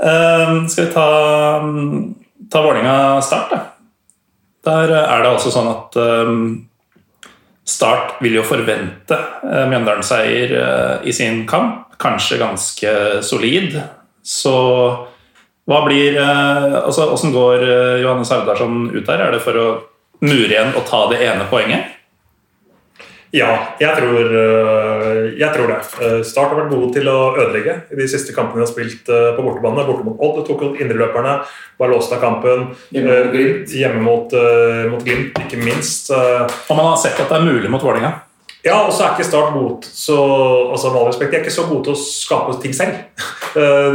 S1: Eh, skal vi ta, ta Vålinga Start, da? Der er det altså sånn at eh, Start vil jo forvente uh, Mjøndalen-seier eh, i sin kamp. Kanskje ganske solid. Så hva blir uh, altså, går eh, Johannes Haudarsson ut der? Er det for å mure igjen og ta det ene poenget?
S3: Ja, jeg tror, øh, jeg tror det. Øh, Start har vært gode til å ødelegge i de siste kampene de har spilt øh, på bortebane. Borte mot Odd tok ut indreløperne, var låst av kampen.
S2: Hjemme mot Glimt.
S3: Hjemme mot, mot Glimt, ikke minst.
S1: Og man har sett at det er mulig mot Vålinga.
S3: Ja, og så er ikke Start god så, altså, med all respekt, De er ikke så gode til å skape ting selv. (laughs) Øh,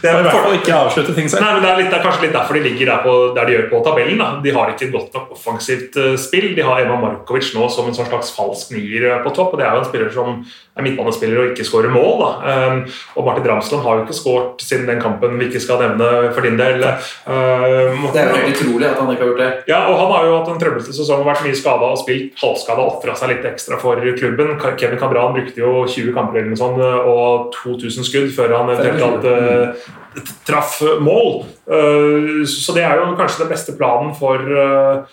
S3: det er
S1: I hvert
S3: for-
S1: fall ikke avslutte ting selv.
S3: Nei, men det er, litt, det er kanskje litt derfor de ligger der, på, der de gjør på tabellen. Da. De har ikke et godt nok offensivt uh, spill. De har Eva Markovic nå som en sånn slags falsk nier eh, på topp. og Det er jo en spiller som er midtbanespiller og ikke skårer mål. Da. Um, og Martin Ramsland har jo ikke skåret siden den kampen vi ikke skal nevne for din del. Um,
S2: Det er jo utrolig at han ikke har gjort det.
S3: ja, og Han har jo hatt en trøblete sesong, vært mye skada og spilt halvskada. Ofra seg litt ekstra for klubben. Kevin Cabran brukte jo 20 kamper eller noe sånt, og 2000 skudd før han eventuelt uh, traff mål. Uh, så det er jo kanskje den beste planen for, uh,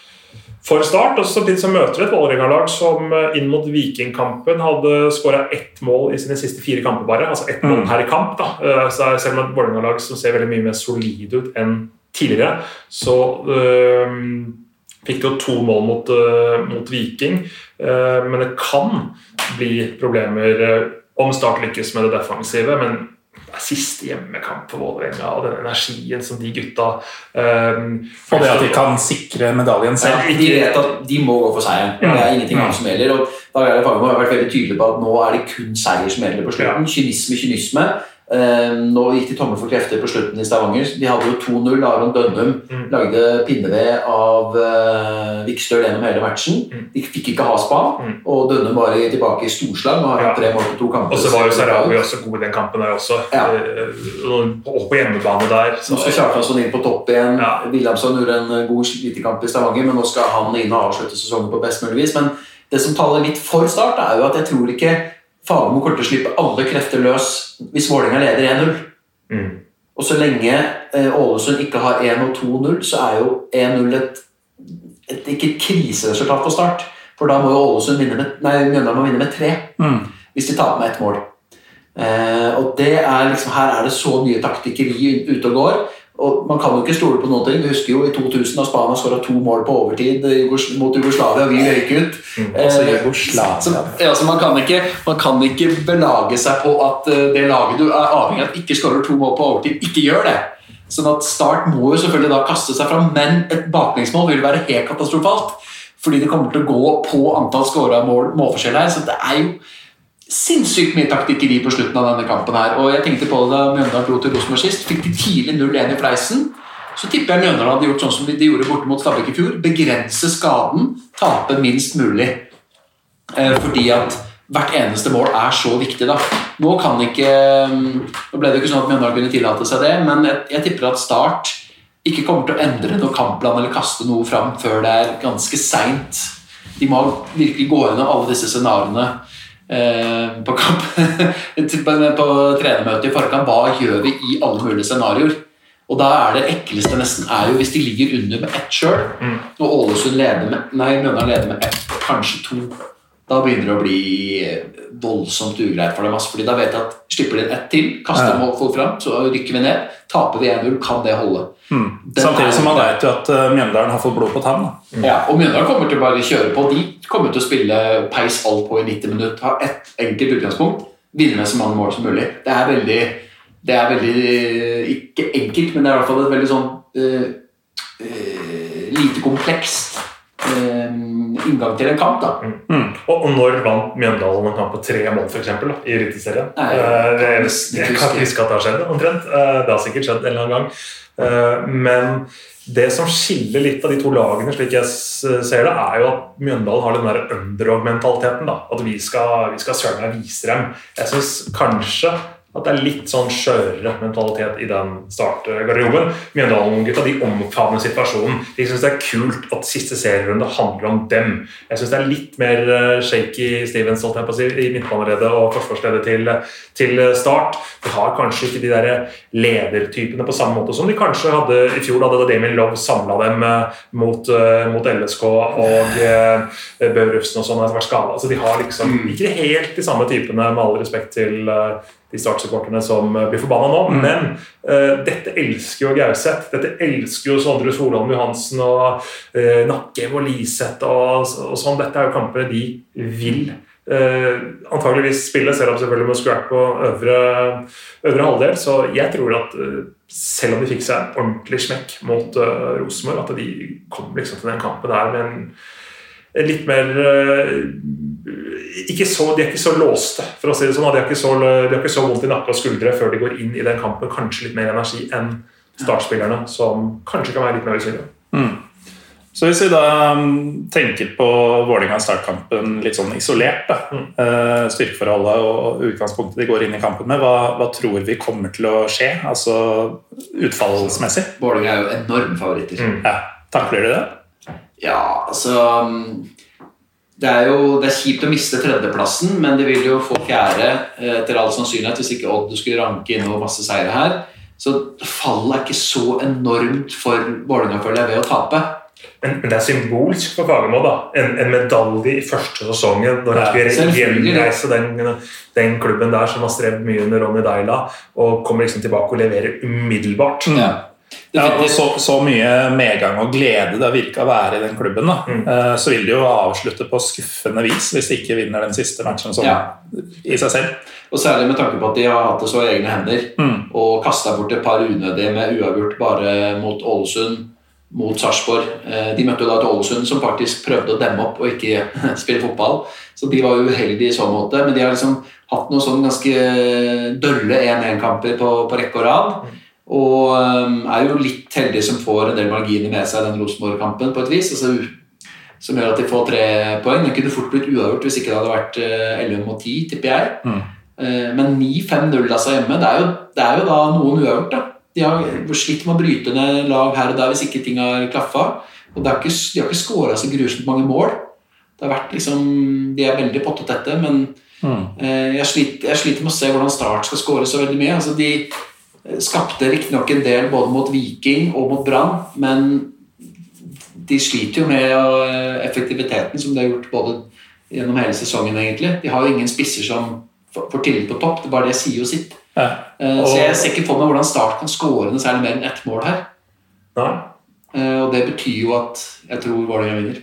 S3: for Start. og Samtidig så møter vi et Vålerenga-lag som eh, inn mot Vikingkampen hadde skåra ett mål i sine siste fire kamper, bare. Altså ett mål per kamp. da. Eh, Så selv om et Vålerenga-lag som ser veldig mye mer solid ut enn tidligere, så øh, fikk jo to mål mot, øh, mot Viking. Eh, men det kan bli problemer øh, om Start lykkes med det defensive. men det er siste hjemmekamp for Vålerenga og den energien som de gutta um,
S1: Og det at de kan sikre medaljen selv.
S2: De vet at de må gå for seieren.
S3: Ja.
S2: Det er ingenting annet som gjelder. Og da det har vært veldig tydelig på at nå er det kun seier som gjelder på slutten. Kynisme, kynisme. Eh, nå gikk de tomme for krefter på slutten i Stavanger. De hadde jo 2-0. Aron Dønnum
S3: Mm.
S2: lagde pinneved av uh, Vikstøl gjennom hele matchen.
S3: Mm.
S2: De fikk ikke ha spa,
S3: Mm.
S2: og Dønnum var tilbake i storslag. og har hatt tre mål på to kamper.
S3: Og så var jo Sarawi også god i den kampen der også.
S2: Ja.
S3: Eh, Og på hjemmebane der.
S2: Nå skal Kjartansson inn på topp igjen.
S3: Ja.
S2: Wilhelmsson gjorde en eh, god slitekamp i Stavanger, men nå skal han inn og avslutte sesongen på best mulig vis. Men det som taler litt for Start, er jo at jeg tror ikke Fagermo kommer til å slippe alle krefter løs hvis Vålerenga leder 1-0.
S3: Mm.
S2: Og så lenge eh, Ålesund ikke har 1 og 2-0, så er jo 1-0 et, et, ikke et kriseresultat på Start. For da må jo Ålesund vinne med, nei, Mjøndalen må vinne med tre
S1: Mm.
S2: hvis de taper med ett mål. Eh, og det er liksom, Her er det så mye taktikkeri ute og går. Og Man kan jo ikke stole på noen ting. Vi husker jo i 2000 da Spania skåra to mål på overtid mot Jugoslavia, vi røyk ut.
S1: altså
S2: Eh,
S1: Jugoslavia.
S2: så, ja, så man, kan ikke, man kan ikke belage seg på at eh, det laget du er avhengig av at ikke skårer to mål på overtid, ikke gjør det. Sånn at Start må jo selvfølgelig da kaste seg fram, men et baklengsmål vil være helt katastrofalt. Fordi det kommer til å gå på antall skåra mål, målforskjell her. Så det er jo sinnssykt mye taktikkeri på slutten av denne kampen her. Og jeg tenkte på det da Mjøndalen dro til Rosenborg sist. Fikk de tidlig 0-1 i fleisen. Så tipper jeg Mjøndalen hadde gjort sånn som de gjorde borte mot Stabæk i fjor. Begrense skaden, tape minst mulig. Eh, fordi at hvert eneste mål er så viktig. da. Nå kan ikke Nå ble det ikke sånn at Mjøndalen kunne tillate seg det, men jeg, jeg tipper at Start ikke kommer til å endre noe kampplan eller kaste noe fram før det er ganske seint. De må virkelig gå gjennom alle disse scenarioene eh, på, på, (laughs) på trenermøtet i forkant. Hva gjør vi i alle mulige scenarioer? Og da er det ekleste nesten er jo hvis de ligger under med ett sjøl, og Ålesund leder med Nei, Mjøndalen leder med ett, kanskje to. Da begynner det å bli voldsomt ugreit for dem. Altså, fordi da vet jeg at Slipper de ett til, kaster
S1: Ja.
S2: folk fram, så rykker vi ned. Taper vi 1-0, kan det holde?
S1: Mm. Samtidig som man vet jo at eh, Mjøndalen har fått blod på tann. Mm.
S2: ja, og Mjøndalen kommer til å bare kjøre på. De kommer til å spille peis alt på i 90 minutter. Ha ett enkelt utgangspunkt. Vinne med så mange mål som mulig. Det er veldig Det er veldig Ikke enkelt, men det er i hvert fall et veldig sånn uh, uh, lite komplekst eh, inngang til en kamp. da.
S3: Og, og når vant Mjøndalen en kamp på tre mål for eksempel, da, i Eliteserien? Eh, det,
S2: jeg
S3: jeg,
S2: kan
S3: kan ikke huske at det har skjedd, omtrent. Eh, Det har sikkert skjedd en eller annen gang. Eh, Men det som skiller litt av de to lagene, slik jeg ser det, er jo at Mjøndalen har den der underdog-mentaliteten. da, At vi skal, vi skal søren meg vise dem. Jeg syns kanskje at det er litt sånn skjørere mentalitet i den startgarderoben. Mjøndalen-gutta de omfavner situasjonen. De syns det er kult at siste serierunde handler om dem. Jeg syns det er litt mer eh, shaky Stevens holdt jeg på å si, i midtbaneleddet og forsvarsleddet til, til Start. De har kanskje ikke de der ledertypene på samme måte som de kanskje hadde i fjor, da Damien Love samla dem eh, mot, eh, mot LSK og uh, Børufsen og sånn. Altså, de har liksom ikke helt de samme typene, med all respekt til eh, de startsupporterne som eh, blir forbanna nå. Men uh, dette elsker jo Gauseth. Dette elsker jo Sondre Solholm Johansen og uh, Nakkev og Liseth og, og sånn. Dette er jo kamper de vil uh, antageligvis spille, selv om selvfølgelig må scrap på øvre, øvre halvdel. Så jeg tror at uh, selv om de fikk seg en ordentlig smekk mot uh, Rosenborg, at de kom liksom til den kampen der med en en litt mer eh, ikke så, De er ikke så låste, for å si det sånn. De har ikke så, de har ikke så vondt i nakke og skuldre før de går inn i den kampen. Kanskje litt mer energi enn startspillerne, som kanskje kan være litt mer usynlige.
S1: Så hvis vi da mm, tenker på Vålerenga startkampen litt sånn isolert, da, eh, styrkeforholdet og utgangspunktet de går inn i kampen med, hva, hva tror vi kommer til å skje? Altså utfallsmessig?
S2: Vålerenga er jo enorme favoritter.
S1: Ja, Takler de det?
S2: Ja, altså mm, Det er jo det er kjipt å miste tredjeplassen, men de vil jo få fjerde eh, etter all sannsynlighet hvis ikke Odd skulle ranke inn noe masse seire her. Så fallet er ikke så enormt for Vålerenga føler jeg, ved å tape.
S3: Men, men det er symbolsk for Fagermo. da. En, en medalje i første sesongen når han skulle gjenreise den, den klubben der som har strevd mye under Ronny Deila, og kommer liksom tilbake og leverer umiddelbart.
S2: Ja.
S1: Ja, og så, så mye medgang og glede det har virka å være i den klubben, da. Eh, så vil de jo avslutte på skuffende vis hvis de ikke vinner den siste matchen som,
S2: Ja.
S1: i seg selv.
S2: Og særlig med tanke på at de har hatt det så i egne hender
S1: Mm.
S2: og kasta bort et par unødige med uavgjort bare mot Ålesund, mot Sarpsborg. Eh, De møtte jo da et Ålesund som faktisk prøvde å demme opp og ikke (laughs) spille fotball. Så de var uheldige i så måte, men de har liksom hatt noen sånn ganske dølle 1-1-kamper på, på rekke og rad. Og um, er jo litt heldig som får en del marginer med seg i den Rosenborg-kampen på et vis. Altså, som gjør at de får tre poeng. Det kunne fort blitt uavgjort hvis ikke det hadde vært eh, 11 mot 10, tipper jeg.
S1: Mm.
S2: Eh, Men 9-5-0 altså hjemme, det er, jo, det er jo da noen uavgjort. da. De har slitt med å bryte ned lag her og der hvis ikke ting har klaffa. Og det er ikke, de har ikke skåra så grusomt mange mål. Det har vært liksom, De er veldig pottetette, men
S1: Mm.
S2: eh, jeg, sliter, jeg sliter med å se hvordan Start skal skåre så veldig mye. Altså, de eh, skapte riktignok en del både mot Viking og mot Brann, men de sliter jo med eh, effektiviteten som de har gjort både gjennom hele sesongen. egentlig. De har jo ingen spisser som får tillit på topp. det er bare det sier jo sitt.
S1: Ja.
S2: Eh,
S1: Og-
S2: Så jeg ser ikke for meg hvordan Start kan skåre noe særlig mer enn ett mål her.
S3: Nei.
S2: Eh, Og det betyr jo at jeg tror Vålerenga vinner.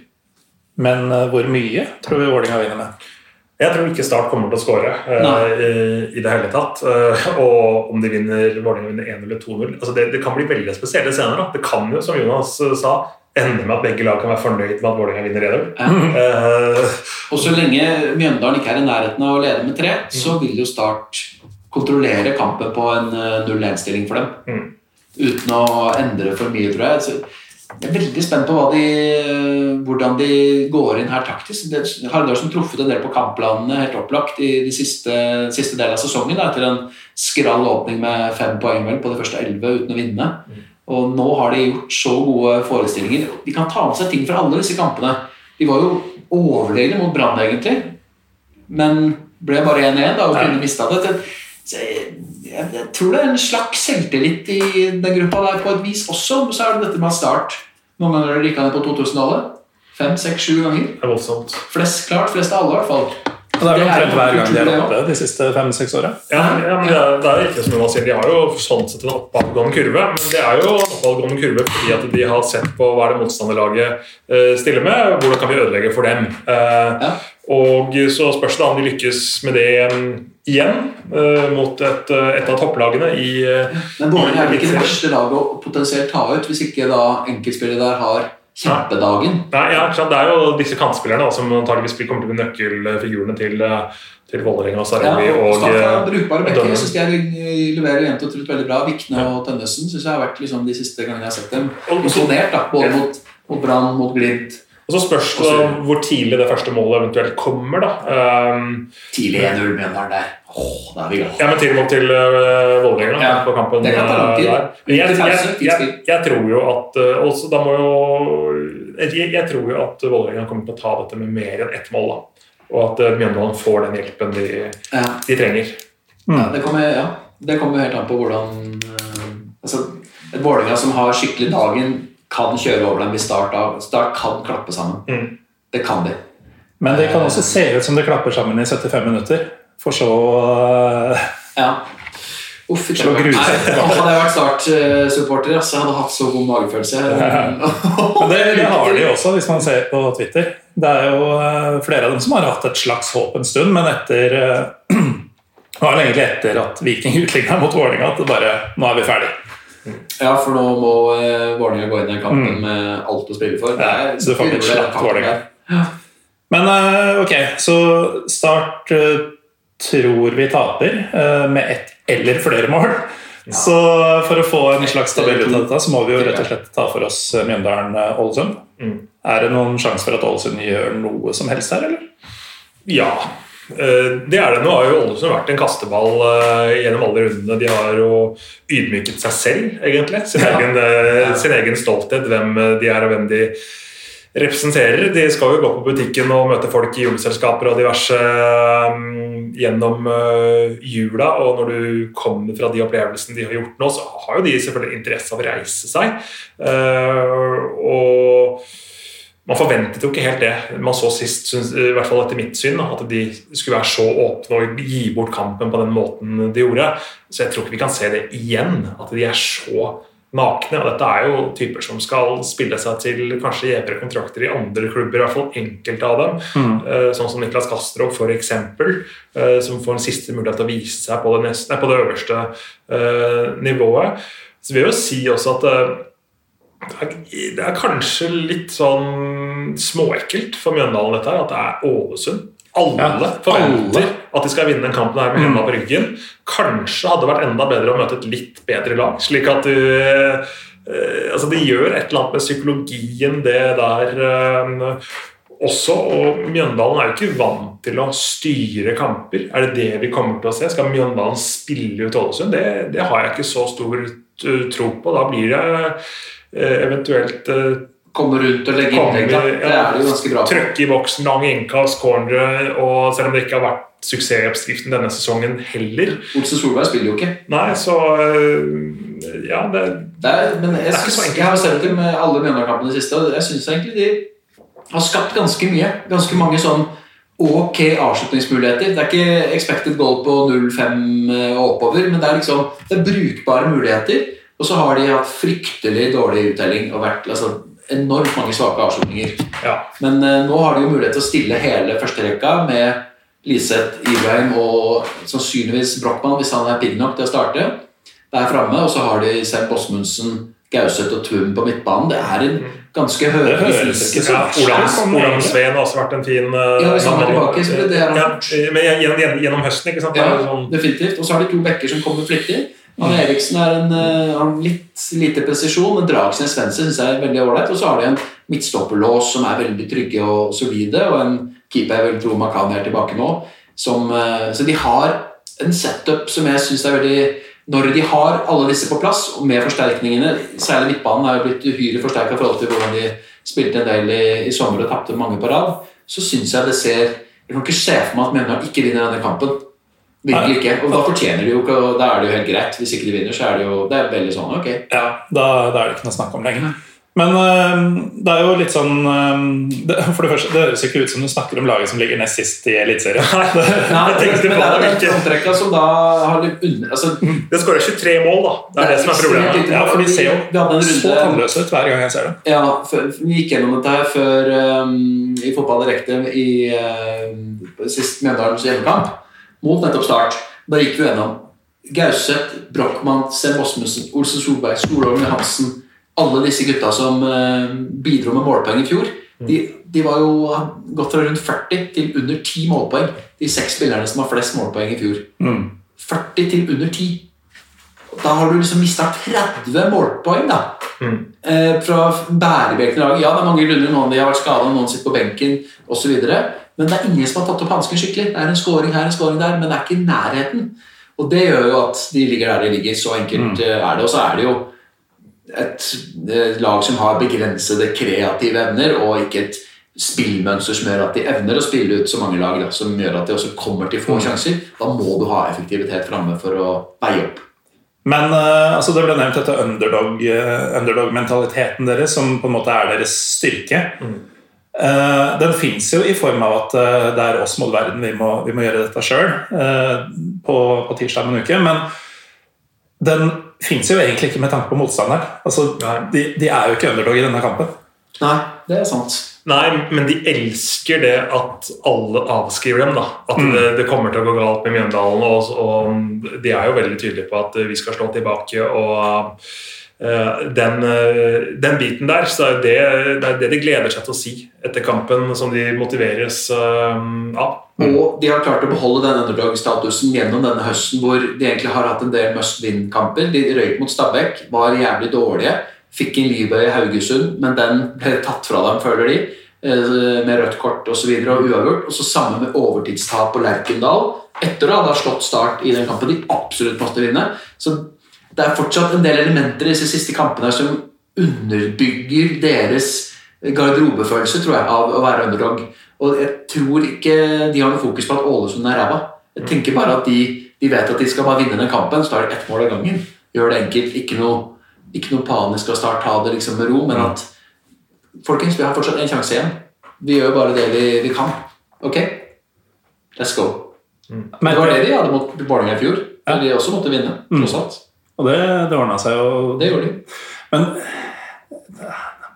S1: Men eh, hvor mye tror vi Vålerenga vinner med?
S3: Jeg tror ikke Start kommer til å skåre eh, i, i det hele tatt. Eh, og om de vinner Vålerenga vinner 1 eller 2-0 altså det, det kan bli veldig spesielle scener. Da. Det kan jo, som Jonas eh, sa, ende med at begge lag kan være fornøyd med at Vålerenga vinner 1-0.
S2: Ja.
S3: Eh,
S2: Og så lenge Mjøndalen ikke er i nærheten av å lede med tre, så vil jo Start kontrollere kampen på en eh, 0-1-stilling for dem.
S3: Mm.
S2: Uten å endre for mye, tror jeg. Jeg er veldig spent på de, hvordan de går inn her taktisk. Som truffet en del på kampplanene helt opplagt i de siste, siste del av sesongen, da, etter en skrall åpning med fem poeng vel, på de første elleve uten å vinne. Og nå har de gjort så gode forestillinger. De kan ta med seg ting fra alle disse kampene. De var jo overlegne mot Brann, egentlig, men ble bare 1-1 da, og kunne mista det. Det- så Jeg, jeg, jeg tror det er en slags selvtillit i den gruppa der på et vis også. Så er det dette med Start Noen ganger har de rykka ned på 2000-tallet. Fem, seks, sju ganger.
S3: det er voldsomt.
S2: Flest klart, flest av alle, i hvert fall.
S1: Og det er vel
S2: Det er
S1: omtrent hver gang de er
S2: det
S1: oppe de siste fem-seks åra.
S3: Ja, ja, men det er, det er riktig som Jonas sier. De har jo sånn sett en oppadgående kurve. Men det er jo en oppadgående kurve fordi at de har sett på hva er det motstanderlaget eh, stiller med, hvordan kan vi ødelegge for dem. Eh,
S2: Ja.
S3: Og så spørs det om de lykkes med det igjen uh, mot et, eh, et av topplagene i uh,
S2: Men Vålerenga er vel ikke det verste laget å potensielt ta ut, hvis ikke da enkeltspillere der har kjempedagen.
S3: Nei, ja, ikke sant, Det er jo disse kantspillerne da, som antageligvis kommer til å bli nøkkelfigurene til, eh, til Vålerenga og
S2: Ja,
S3: Sarelli.
S2: og
S3: og, eh,
S2: brukbare bekker.
S3: Dønne.
S2: Jeg er- leverer jevnt og trutt veldig bra. Vikne og Tønnesen synes jeg har vært liksom de siste gangene jeg har sett dem imponert. da, Både mot, mot Brann, mot Glimt.
S3: Og så spørs det hvor tidlig det første målet eventuelt kommer. da. Um,
S2: Tidlig 1-0 Mjøndalen der. Åh, da er vi glad.
S3: Ja, men til og med til uh, Vålerenga
S2: Ja,
S3: på kampen
S2: det kan ta lang
S3: eh,
S2: tid.
S3: Men Jeg, jeg, jeg, tror jo at uh, også, da må jo, jeg, jeg tror jo at Vålerenga kommer til å ta dette med mer enn ett mål. da. Og at uh, Mjøndalen får den hjelpen de,
S2: Ja.
S3: de trenger.
S2: Ja, det kommer, ja. det kommer helt an på hvordan uh, altså, Et Vålerenga som har skikkelig dagen, kan kjøre over dem i start. av Start kan klappe sammen.
S3: Mm.
S2: Det kan de.
S1: Men det kan også se ut som det klapper sammen i 75 minutter. For så uh...
S2: Ja. Uff,
S1: Slå
S2: Nei. Hadde jeg vært Start-supporter, så hadde jeg hatt så god magefølelse.
S1: Men det, det har de også, hvis man ser på Twitter. Det er jo uh, flere av dem som har hatt et slags håp en stund, men etter uh, (clears throat) Det var vel egentlig etter at Viking utligna mot Vålerenga at det bare Nå er vi ferdig.
S2: Ja, for nå må uh, Vålerenga gå inn i kampen
S1: Mm.
S2: med alt å spille for. Det
S1: Ja,
S2: er,
S1: så får ikke
S2: det faktisk
S1: slakt Vålerenga.
S2: Ja.
S1: Men eh, ok, så Start eh, tror vi taper eh, med ett eller flere mål. Så for å få en slags tabell ut av dette, så må vi jo rett og slett ta for oss eh, Mjøndalen-Ålesund.
S3: Mm.
S1: Er det noen sjanse for at Ålesund gjør noe som helst her, eller?
S3: Ja, eh, det er det. Nå har jo Ålesund vært en kasteball eh, gjennom alle rundene. De har jo ydmyket seg selv, egentlig. Sin,
S2: Ja.
S3: egen, eh, sin egen stolthet, hvem eh, de er og hvem de representerer. De skal jo gå på butikken og møte folk i juleselskaper og diverse um, gjennom jula. Og når du kommer fra de opplevelsene de har gjort nå, så har jo de selvfølgelig interesse av å reise seg. Og man forventet jo ikke helt det man så sist, synes, i hvert fall etter mitt syn, at de skulle være så åpne og gi bort kampen på den måten de gjorde. Så jeg tror ikke vi kan se det igjen, at de er så nakne. og Dette er jo typer som skal spille seg til kanskje gjevere kontrakter i andre klubber, i hvert fall enkelte av dem. Mm. Eh, sånn som Niklas Kastrov, f.eks., eksempel, som får en siste mulighet til å vise seg på det, neste, på det øverste uh, nivået. Så vil jeg jo si også at uh, det er kanskje litt sånn småekkelt for Mjøndalen dette her, at det er Ålesund alle ja, forventer alle. at de skal vinne den kampen her med hendene på ryggen. Kanskje hadde det vært enda bedre å møte et litt bedre lag. slik at du eh, altså Det gjør et eller annet med psykologien, det der eh, også. Og Mjøndalen er jo ikke vant til å styre kamper. Er det det vi kommer til å se? Skal Mjøndalen spille ut Ålesund? Det, det har jeg ikke så stor tro på. Da blir det eh, eventuelt eh,
S2: komme rundt og legge innlegg. da. det er det jo ganske bra
S3: Trøkke i boksen, lange innkast, cornere. Og selv om det ikke har vært suksessoppskriften denne sesongen heller
S2: Olsen Solberg spiller jo ikke.
S3: Nei, så øh, Ja, det,
S2: det er, Men jeg, synes, jeg har sett dem med alle Mjøndalen-kampene siste, og jeg syns egentlig de har skapt ganske mye. Ganske mange sånn ok avslutningsmuligheter. Det er ikke expected goal på 0-5 og oppover, men det er liksom det er brukbare muligheter. Og så har de hatt fryktelig dårlig uttelling og vært altså, enormt mange svake avslutninger.
S3: Ja.
S2: Men uh, nå har de jo mulighet til å stille hele førsterekka med Liseth, Ibrahim og sannsynligvis Brochmann, hvis han er pigg nok til å starte. Der framme, og så har de Sem Bosmundsen, Gauseth og Tvum på midtbanen. Det er en ganske høy
S3: ja, Olan Sveen har også vært en fin uh,
S2: Ja, hvis han er tilbake, så det er
S3: ja, men gjennom, gjennom, høsten, ikke sant?
S2: Ja, sånn. definitivt. Og så har de to bekker som kommer flittig. Anne Eriksen er en, uh, litt lite presisjon, men Dragsnes Svendsen syns jeg er veldig ålreit. Og så har de en midtstopperlås som er veldig trygge og solide, og en keeper jeg vil tro Makan er tilbake nå. Som, uh, så de har en setup som jeg syns er veldig Når de har alle disse på plass, og med forsterkningene Særlig midtbanen er jo blitt uhyre forsterka i forhold til hvordan de spilte en del i, i sommer og tapte mange på rad. Så syns jeg det ser Jeg kan ikke se for meg at Mjøndalen ikke vinner denne kampen. Virkelig ikke. Og da fortjener de jo ikke og Da er det jo helt greit. Hvis ikke de vinner, så er det jo det er veldig sånn ok.
S1: Ja, da, da er det ikke noe snakk om lenger. Men øh, det er jo litt sånn det, For det første, det høres ikke ut som du snakker om laget som ligger nest sist i Eliteserien.
S2: Nei, (laughs) det, men det er den antrekka som da har litt under altså,
S3: Det skårer 23 mål, da. Det er det, det som er problemet.
S1: Ja, for de ser jo så tannløse ut hver gang jeg ser
S2: det. Ja, for, Vi gikk gjennom dette her før um, i Fotball Direkte i uh, sist Mjøndalens hjemmekamp mot nettopp Start. Da gikk vi gjennom Gauseth, Brochmann, Sem Osmussen, Olsen Solberg, Solholm Hansen Alle disse gutta som uh, bidro med målpoeng i fjor. De, de, var jo gått fra rundt 40 til under 10 målpoeng. De seks spillerne som har flest målpoeng i fjor.
S1: Mm.
S2: 40 til under 10. Da har du liksom mista 30 målpoeng, da.
S3: Mm.
S2: Eh, fra i lag. Ja, det er mange grunner. Noen de har vært skada, noen sitter på benken osv. Men det er ingen som har tatt opp hansken skikkelig. Det er en scoring her, en scoring der, men det er ikke i nærheten. Og det gjør jo at de ligger der de ligger. Så enkelt mm. Eh, er det. Og så er det jo et eh, lag som har begrensede kreative evner, og ikke et spillmønster som gjør at de evner å spille ut så mange lag, da, som gjør at de også kommer til få mm. sjanser. Da må du ha effektivitet framme for å veie opp.
S1: Men uh, altså det ble nevnt dette underdog-mentaliteten underdog deres, som på en måte er deres styrke.
S3: Mm.
S1: Uh, den fins jo i form av at uh, det er oss mot verden, vi må, vi må gjøre dette sjøl uh, på, på, tirsdag om en uke. Men den fins jo egentlig ikke med tanke på motstanderen. Altså, de, de, er jo ikke underdog i denne kampen.
S2: Nei, det er sant.
S3: Nei, men de elsker det at alle avskriver dem. da At mm. det, det, kommer til å gå galt med Mjøndalen. Og, og de er jo veldig tydelige på at vi skal slå tilbake. og uh, den, uh, den, biten der, så er det, det er det de gleder seg til å si etter kampen, som de motiveres uh, av.
S2: Og de har klart å beholde den underdog-statusen gjennom denne høsten, hvor de egentlig har hatt en del must win-kamper. De røyk mot Stabæk, var jævlig dårlige. Fikk en livbøye i Haugesund, men den ble tatt fra dem, føler de. Med rødt kort osv. Og, og uavgjort. Og så samme med overtidstap på Lerkendal. Etter å ha slått Start i den kampen de absolutt måtte vinne. Så det er fortsatt en del elementer i disse siste kampene som underbygger deres garderobefølelse tror jeg, av å være underdog. Og jeg tror ikke de har noe fokus på at Ålesund er ræva. Jeg tenker bare at de, de vet at de skal bare vinne den kampen, så tar de ett mål av gangen. Gjør det enkelt. Ikke noe, ikke noe panisk å starte, ta det liksom med ro, men at Folkens, vi har fortsatt en sjanse igjen. Vi gjør bare det vi, vi kan. Ok? Let's go.
S1: Men,
S2: Det var det de hadde mot Vålerenga i fjor. Ja. de også måtte vinne. tross alt.
S1: Og det, det ordna seg jo.
S2: Det gjorde de.
S1: Men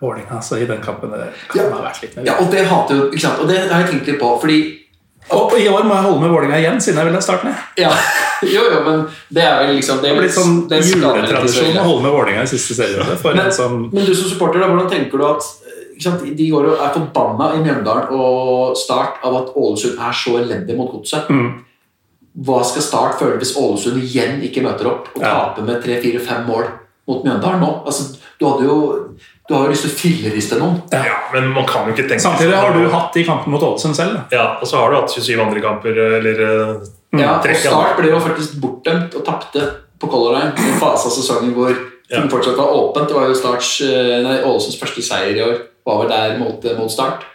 S1: Vålerenga altså, i den kampen det kan
S2: Ja.
S1: ha vært litt mer
S2: Ja, og det hater jo, ikke sant? Og det har jeg tenkt litt på, fordi
S1: Og i år må jeg holde med Vålerenga igjen, siden jeg ville starte ned.
S2: Ja, (laughs) jo, jo, men det er vel liksom Det er
S1: blitt sånn juletradisjon å holde med Vålerenga i siste serierunde.
S2: Men,
S1: en som
S2: men du som supporter, da, hvordan tenker du at sant, De går og er forbanna i Mjøndalen og Start av at Ålesund er så elendig mot Godset.
S1: Mm.
S2: Hva skal Start føle hvis Ålesund igjen ikke møter opp og
S1: Ja.
S2: taper med tre-fire-fem mål mot Mjøndalen nå? Altså, du hadde jo du har jo lyst til å filleriste noen.
S3: Ja, men man kan jo ikke tenke
S1: Samtidig har du hatt de kampene mot Ålesund selv. da.
S3: Ja, og så har du hatt 27 andre kamper, eller eh,
S2: Ja, og. Start ble jo faktisk bortdømt og tapte på Color Line. En fase av sesongen hvor ting fortsatt var åpent. Det var jo Starts, eh, nei, Ålesunds første seier i år. Var vel der mot, eh, mot Start.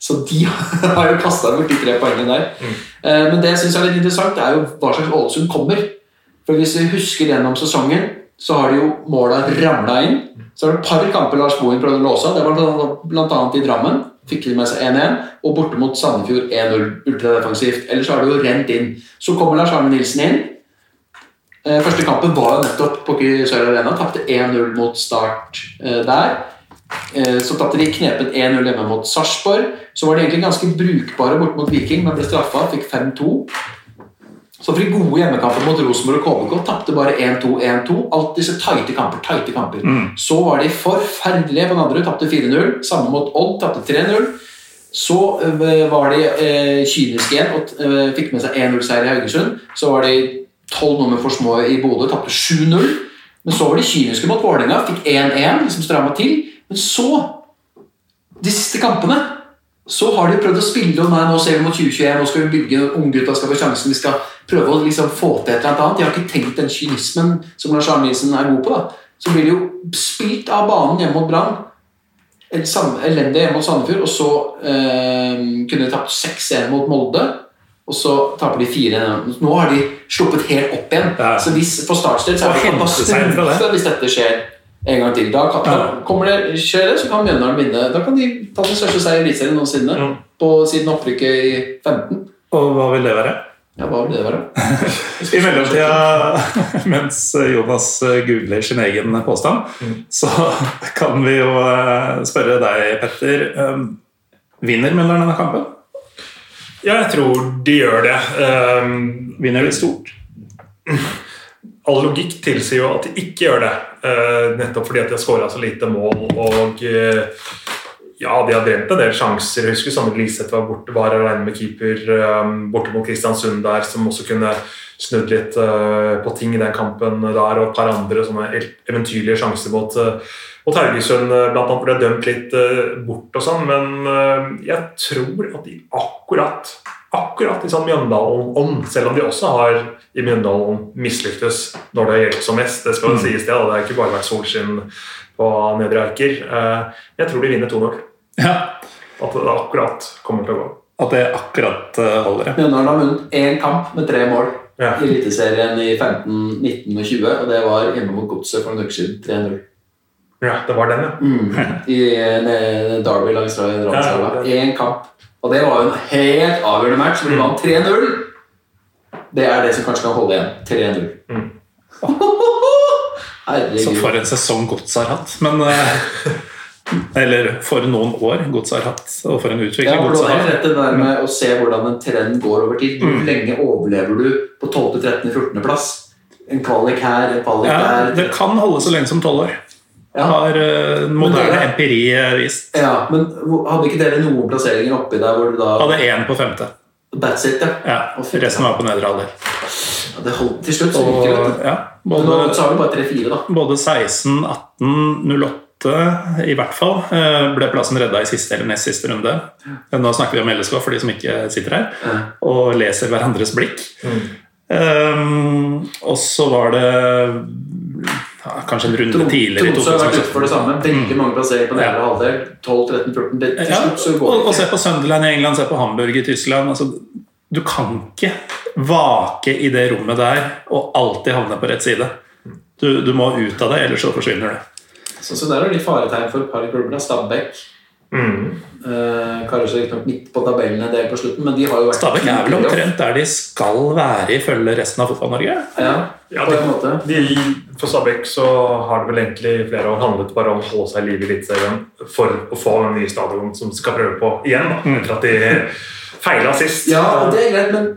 S2: Så de (laughs) har jo kasta bort de tre poengene der. Mm. Men det jeg syns er litt interessant, det er jo hva slags Ålesund kommer. For hvis vi husker gjennom sesongen, så har de jo måla ramla inn. Så var det et par kamper Lars Bohin prøvde å låse. Det var annet i Drammen. Fikk de med seg 1-1. Og borte mot Sandefjord 1-0 ultradefensivt. Ellers har det jo rent inn. Så kommer Lars Arne Nilsen inn. Eh, Første kampen var jo nettopp på Sør Arena. Tapte 1-0 mot Start eh, der. Eh, Så tapte de knepet 1-0 hjemme mot Sarpsborg. Så var de egentlig ganske brukbare borte mot Viking, men ble straffa. Fikk 5-2. Så for de gode hjemmekamper mot Rosenborg og KBK tapte bare 1-2-1-2. Alt disse tighte kamper. tighte kamper. Så var de forferdelige på andre, tapte 4-0. Samme mot Odd, tapte 3-0. Så øh, var de eh, kyniske igjen og eh, fikk med seg 1-0-seier i Haugesund. Så var de 12 nummer for små i Bodø, tapte 7-0. Men så var de kyniske mot Vålerenga, fikk 1-1, som stramma til. Men så, de siste kampene, så har de prøvd å spille og nei, nå ser vi mot 2021, nå skal vi bygge, unggutta skal få sjansen, De skal prøve å liksom få til et eller annet. De har ikke tenkt den kynismen som Lars Arne Nilsen er god på. da. Så blir de jo spilt av banen hjemme mot Brann. Elendig hjemme mot Sandefjord, og så eh, kunne de tapt 6-1 mot Molde. Og så taper de 4-1. Nå har de sluppet helt opp igjen.
S1: Ja.
S2: Så hvis, for Startstedt så er det
S1: bare
S2: katastrofe hvis dette skjer en gang til. Da, kan,
S1: Ja.
S2: da kommer det, skjer det, så kan Mjøndalen vinne. Da kan de ta den største seier i Eliteserien noensinne.
S3: Ja.
S2: På siden opprykket i 15.
S1: Og hva vil det være?
S2: Ja, hva vil det være? (laughs)
S1: I mellomtida, (laughs) mens Jonas googler sin egen påstand, så (laughs) kan vi jo eh, spørre deg, Petter. um, Vinner Mjøndalen denne kampen?
S3: Ja, jeg tror de gjør det. Um,
S1: Vinner de stort?
S3: all logikk tilsier jo at de ikke gjør det. Eh, nettopp fordi at de har skåra så lite mål. Og eh, ja, de har drevet en del sjanser. Jeg husker Sander Liseth var borte, var alene med keeper eh, borte mot Kristiansund der, som også kunne snudd litt på ting i den kampen der, og et par andre sånne eventyrlige sjanser mot, mot Haugesund, blant annet ble dømt litt bort og sånn, men jeg tror at de akkurat akkurat i sånn Mjøndalen-ånd, selv om de også har i Mjøndalen mislyktes når det har gjeldt som mest. Det skal mm. sies det, da. det har ikke bare vært solskinn på Nedre Eiker. Eh, Jeg tror de vinner 2-0.
S1: Ja.
S3: At det akkurat kommer til å gå.
S1: At det akkurat eh, holder.
S2: Mjøndalen har vunnet én kamp med tre mål
S3: Ja.
S2: i Eliteserien i 15, 19 og 20. Og det var hjemme mot Godset for en uke siden. 3-0.
S3: Ja, det var den, ja.
S2: Mm. I eh, Derby langs.
S3: Ja,
S2: Én kamp. Og det var jo en helt avgjørende match, hvor de vant 3-0. Det er det som kanskje kan holde igjen. 3-0.
S3: Mm.
S1: Så for en sesong Godset har hatt. Men eh, Eller for noen år Godset har hatt, og for en utvikling Godset
S2: har i det der med å se hvordan en trend går over tid. Hvor lenge overlever du på 12., 13., 14. plass? En kvalik her, en kvalik
S1: Ja,
S2: der.
S1: det kan holde så lenge som tolv år.
S2: Ja.
S1: Har uh, moderne
S2: dere-
S1: empiri eh, vist.
S2: Ja, men hadde ikke dere noen plasseringer oppi der hvor du da
S1: Hadde én på femte.
S2: That's it, ja.
S1: Ja,
S2: fy
S1: Resten var på nedre halvdel.
S2: Ja, det holdt til slutt, så det, vet
S1: Og,
S2: du.
S1: ja,
S2: Men Nå
S1: både,
S2: så har vi bare 3-4, da.
S1: både 16, 18, 08 i hvert fall eh, ble plassen redda i siste eller nest siste runde. Nå snakker vi om LSK for de som ikke sitter her
S2: Ja.
S1: og leser hverandres blikk. Um, og så var det ja, kanskje en runde tidligere i
S2: Tromsø har vært utenfor det
S1: 2017.
S2: samme. Veldig mange plasseringer på nedre
S1: Ja.
S2: halvdel. 12, 13, 14. Det, til
S1: Ja,
S2: slutt så
S1: og,
S2: ikke.
S1: og
S2: det
S1: se på Sunderland i England, se på Hamburg i Tyskland. Altså, du kan ikke vake i det rommet der og alltid havne på rett side. Du, du må ut av det, ellers så forsvinner det.
S2: Så, så der er det litt faretegn for et par klubber. Stabæk
S3: Mm.
S2: Uh, riktignok midt på tabellen en del på slutten, men de har jo vært
S1: Stabæk er vel omtrent der de skal være ifølge resten av Fotball-Norge?
S2: Ja,
S3: Ja,
S2: på en måte.
S3: De, for Stabæk så har det vel egentlig i flere år handlet bare om å holde seg i live i Eliteserien for å få den nye stadion som skal prøve på igjen. Da, etter at de feila sist.
S2: Ja, og det er greit, men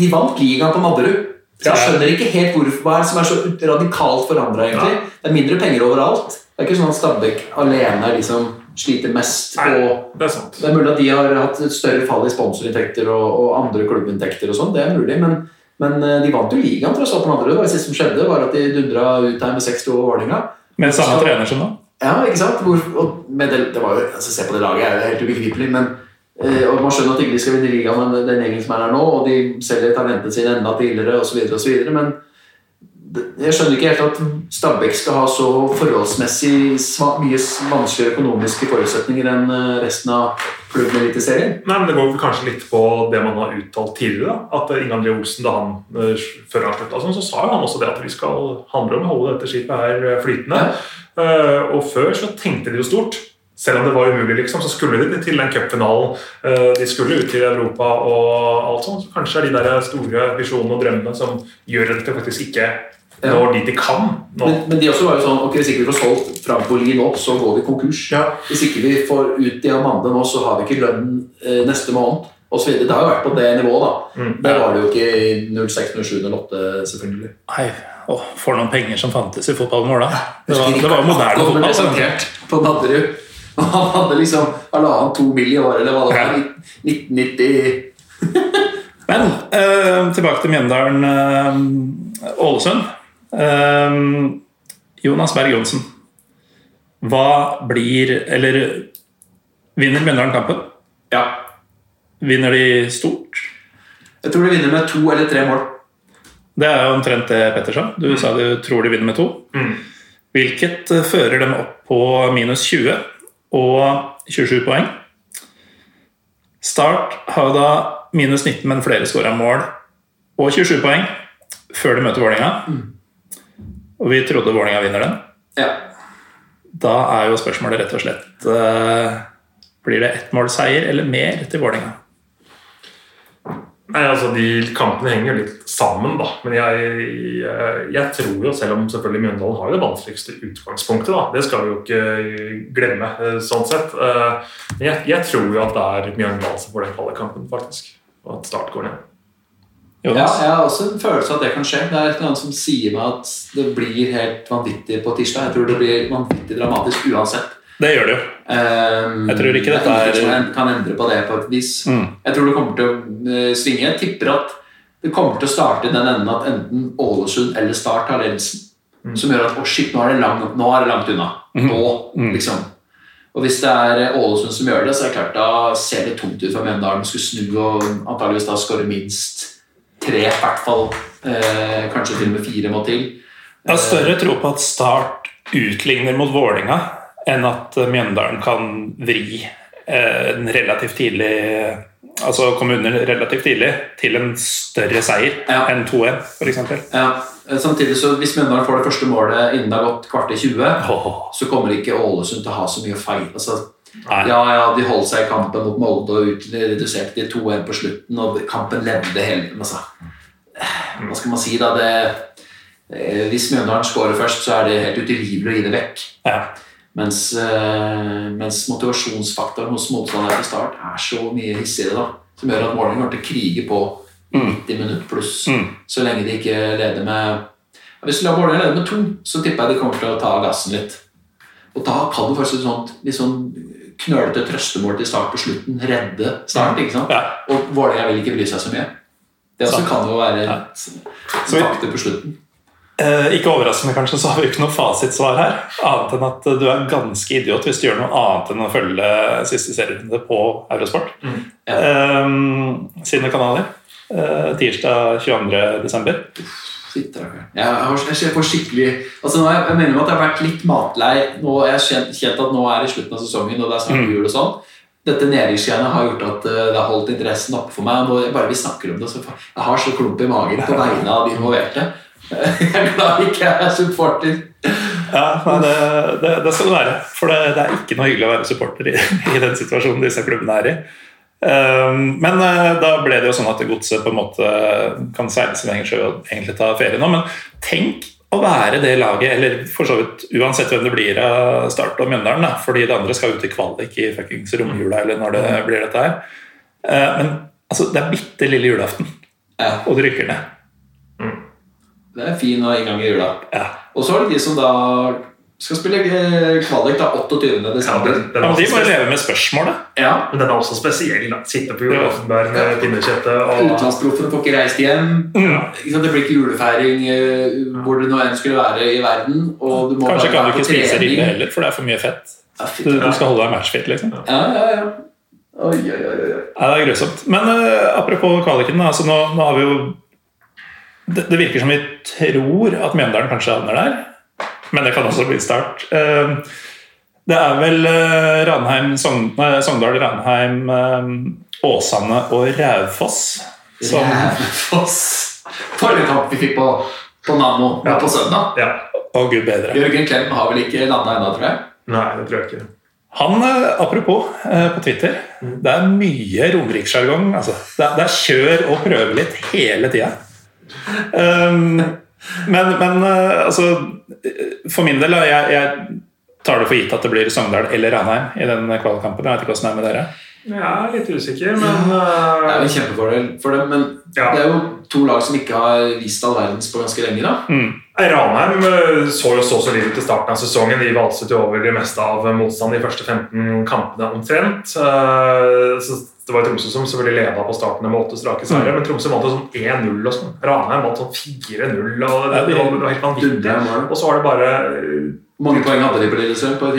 S2: de vant ligaen på Madderud. Så jeg skjønner ikke helt hvorfor, hva er som er så radikalt forandra, egentlig.
S3: Ja.
S2: Det er mindre penger overalt. Det er ikke sånn at Stabæk alene er de som sliter mest
S3: Nei,
S2: på
S3: det er sant.
S2: Det er mulig at de har hatt et større fall i sponsorinntekter og, og andre klubbinntekter og sånn, det er mulig, men, men eh, de vant jo ligaen tross alt på Nadderud. Det var det siste som skjedde, var at de dundra ut her med 6-2 over Vålerenga.
S1: Med samme
S2: Så-
S1: trener som nå?
S2: Ja, ikke sant? Hvor, det, det var jo, altså Se på det laget, er jo helt ubegripelig. Men, eh, og Man skjønner at ikke skal vinne ligaen med den gjengen som er her nå, og de selger talentet sitt enda tidligere osv. Men det, jeg skjønner ikke helt at Stabæk skal ha så forholdsmessig mye vanskeligere økonomiske forutsetninger enn eh, resten av klubben i Eliteserien.
S3: Nei, men Det går kanskje litt på det man har uttalt tidligere. da. At Inge André Olsen, da han, eh, før han slutta, sånn, så sa han også det at vi skal handle om å holde dette skipet her eh, flytende. Ja. og før så tenkte de jo stort. Selv om det var umulig, liksom, så skulle de til den cupfinalen. Eh, de skulle ut til Europa og alt sånt. Så kanskje er de der store visjonene og drømmene som gjør at det faktisk ikke
S2: Ja.
S3: når dit de kan. nå.
S2: Men, men de også var jo sånn ok, Hvis ikke vi får solgt Frank Bolin nå, så går vi konkurs.
S3: Ja.
S2: Hvis ikke vi får ut Diamande nå, så har vi ikke lønn eh, neste måned. Og så videre. det har jo vært på det nivået, da.
S3: Mm.
S2: Det var det jo ikke i 06, 07, 08, selvfølgelig.
S1: Nei, Åh, for noen penger som fantes i fotballen vår da. Det var, det var moderne fotball. så-
S2: presentert på Nadderud. Han hadde liksom halvannen to mill. i året, eller hva det var.
S1: Ja.
S2: 1990
S1: Men eh, tilbake til Mjøndalen eh, Ålesund. Eh, Jonas Berg Johnsen. Hva blir Eller vinner Mjøndalen kampen?
S2: Ja.
S1: Vinner de stort?
S2: Jeg tror de vinner med to eller tre mål.
S1: Det er jo omtrent det Petter sa. Du sa du tror de vinner med to.
S3: Mm.
S1: Hvilket eh, fører dem opp på minus 20 og 27 poeng. Start har da minus 19, men flere skåra mål og 27 poeng før de møter Vålerenga. Og vi trodde Vålerenga vinner den.
S2: Ja.
S1: Da er jo spørsmålet rett og slett eh, Blir det ettmålseier eller mer til Vålerenga?
S3: Nei, altså De kampene henger jo litt sammen, da. Men jeg, jeg, jeg tror jo, selv om selvfølgelig Mjøndalen har det vanskeligste utgangspunktet, da. det skal vi jo ikke glemme, eh, sånn sett. Eh, Men jeg, jeg tror jo at det er Mjøndalen som får den kvalikkampen, faktisk. Og at Start går ned.
S2: Ja, jeg har også en følelse av at det kan skje. Det er et eller annet som sier meg at det blir helt vanvittig på tirsdag. Jeg tror det blir vanvittig dramatisk uansett.
S1: Det gjør det jo.
S2: Um,
S1: Jeg tror ikke dette er-
S2: Jeg kan endre på det på et vis.
S1: Mm.
S2: Jeg tror det kommer til å eh, svinge. Jeg tipper at det kommer til å starte i den enden at enten Ålesund eller Start har ledelsen. Som gjør at å shit, nå er det, lang, nå er det langt unna. Nå, liksom. Og hvis det er eh, Ålesund som gjør det, så er det klart da ser det tungt ut for Mjøndalen. Skulle snu og antageligvis da skåre minst tre, i hvert fall. Eh, kanskje til og med fire må til.
S1: Jeg har større tro på at Start utligner mot Vålinga enn at eh, Mjøndalen kan vri eh, en relativt tidlig Altså komme under relativt tidlig til en større seier
S2: Ja.
S1: enn 2-1, f.eks.
S2: Ja, eh, samtidig så Hvis Mjøndalen får det første målet innen det har gått kvart i 20, så kommer ikke Ålesund til å ha så mye feil. Altså,
S1: Nei.
S2: ja, ja, de holdt seg i kampen mot Molde og reduserte til 2-1 på slutten, og kampen levde hele. Altså. Hva skal man si, da? Det, eh, hvis Mjøndalen skårer først, så er det helt utilgivelig å gi det vekk.
S1: Ja.
S2: Mens, eh, mens motivasjonsfaktoren hos motstanderen til start er så mye hissigere, da, som gjør at Vålerenga kommer til å krige på i 90 minutter pluss,
S1: Mm.
S2: så lenge de ikke leder med Hvis Vålerenga leder med to, så tipper jeg de kommer til å ta gassen litt. Og da kan det faktisk et sånt litt sånn knølete trøstemål til start på slutten redde start. ikke sant?
S1: Ja.
S2: Og Vålerenga vil ikke bry seg så mye. Det også kan jo være et
S1: vi-
S2: på slutten.
S1: Eh, ikke overraskende, kanskje, så har vi ikke noe fasitsvar her. Annet enn at du er ganske idiot hvis du gjør noe annet enn å følge siste serierunde på Eurosport.
S2: Ja.
S1: Eh, sine kanaler. eh, tirsdag 22.12.
S2: Jeg, har, jeg får skikkelig altså er, Jeg mener at jeg har vært litt matlei. Nå har kjent, kjent at nå er det slutten av sesongen, og det er snart
S1: Mm.
S2: jul og sånn. Dette nedrykksgreiene har gjort at eh, det har holdt interessen oppe for meg. og bare vi snakker om det, så jeg har så klump i magen på vegne av de involverte. (laughs) Jeg er glad ikke jeg er supporter.
S1: Ja, det, det, det skal det være. For det, det er ikke noe hyggelig å være supporter i, i den situasjonen disse klubbene er i. Um, men eh, da ble det jo sånn at godset på en måte kan seile sin egen sjø og egentlig ta ferie nå. Men tenk å være det laget, eller for så vidt uansett hvem det blir av Start og Mjøndalen, da, fordi det andre skal ut i kvalik i fuckings romjula eller når det blir dette her. Eh, men altså, det er bitte lille julaften,
S2: Ja,
S1: og det rykker ned.
S2: det er fin inngang i jula.
S1: Ja.
S2: Og så er det de som da skal spille eh, kvalik da 28.
S3: Ja,
S2: desember.
S3: den, den,
S1: Ja,
S3: er
S1: de må leve med spørsmålet.
S2: Ja,
S3: men den er også spesiell. da. Sitte på julaftenbær med pinnekjøttet og
S2: Utenlandsproffene får ikke reist hjem. Ja. Det blir ikke julefeiring eh, hvor det nå enn skulle være i verden. Og du må
S1: Kanskje kan du ikke spise ribbe heller, for det er for mye fett.
S2: Ja,
S1: Du, du skal holde deg matchfit, liksom.
S2: Ja, ja, ja. Oi, oi, oi, oi.
S1: Ja, det er grusomt. Men uh, apropos kvaliken, altså nå, nå har vi jo det, det virker som vi tror at Mjøndalen kanskje havner der, men det kan også bli start. Eh, det er vel eh, Ranheim, Sogn, Sogndal, Ranheim, eh, Åsane og Raufoss som
S2: Rævfoss. For et hopp vi fikk på, på Nammo
S3: Ja.
S2: på søndag.
S3: Ja.
S1: Og gud bedre.
S2: Jørgen Klem har vel ikke landa ennå, tror jeg.
S3: Nei, det tror jeg ikke.
S1: Han, eh, apropos, eh, på Twitter Det er mye Romerikssjargong. Altså. Det, er- det er kjør og prøve litt hele tida. Um, men, men eh, altså For min del, jeg, jeg tar det for gitt at det blir Sogndal eller Ranheim i den kvalkampen. Jeg vet ikke hvordan det er med dere.
S3: Jeg er litt usikker, men
S2: Det er jo
S3: uh,
S2: en kjempefordel for dem, men
S3: Ja.
S2: det er jo to lag som ikke har vist all verdens på ganske lenge. da.
S3: Ranheim eh, så jo så solid ut i starten av sesongen. De valset jo over det meste av motstand de første 15 kampene omtrent. Uh, Så det var Tromsø som selvfølgelig leda på starten med åtte strake seire, men Tromsø vant sånn 1-0 og sånn. Ranheim vant sånn 4-0, og det, var, helt vanvittig. Og så var det bare
S2: Hvor mange poeng hadde de på Lillestrøm? på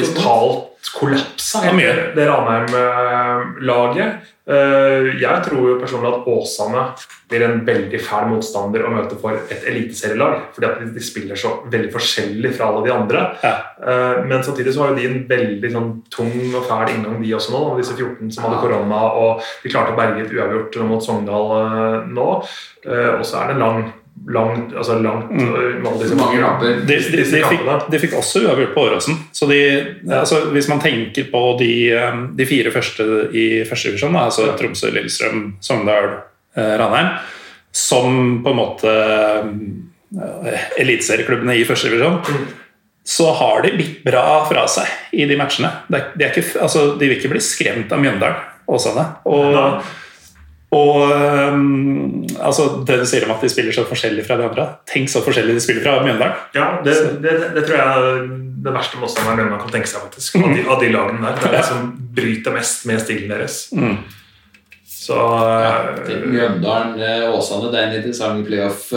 S2: et
S3: kollapsa,
S1: mye.
S3: det Ranheim-laget. Eh, Jeg tror jo personlig at Åsane blir en veldig fæl motstander å møte for et eliteserielag. Fordi at de- spiller så veldig forskjellig fra alle de andre.
S1: Ja.
S3: Eh, Men samtidig så har jo de en veldig sånn tung og fæl inngang, de også nå. Disse 14 som hadde korona, og de klarte å berge et uavgjort mot Sogndal eh, nå. Og så er det en lang, lang, altså langt mm.
S2: Mange kamper.
S1: De, de, de, fikk, de fikk også uavgjort på Åråsen. Så de, altså, hvis man tenker på de, de fire første i første divisjon, altså Tromsø, Lillestrøm, Sogndal, eh, Ranheim, som på en måte eh, eliteserieklubbene i første divisjon, så har de bitt bra fra seg i de matchene. Det de, er ikke, altså, de vil ikke bli skremt av Mjøndalen, Åsane. Og. Og um, altså, det du sier om at de spiller så forskjellig fra de andre Tenk så forskjellig de spiller fra Mjøndalen.
S3: Ja, det, det, det tror jeg er det verste motstanderen Mjøndalen kan tenke seg, faktisk. Av de, av de lagene der. Det er det som bryter mest med stilen deres.
S1: Mm.
S3: Så
S2: Ja,
S3: eh,
S2: Mjøndalen, eh, det er en interessant playoff.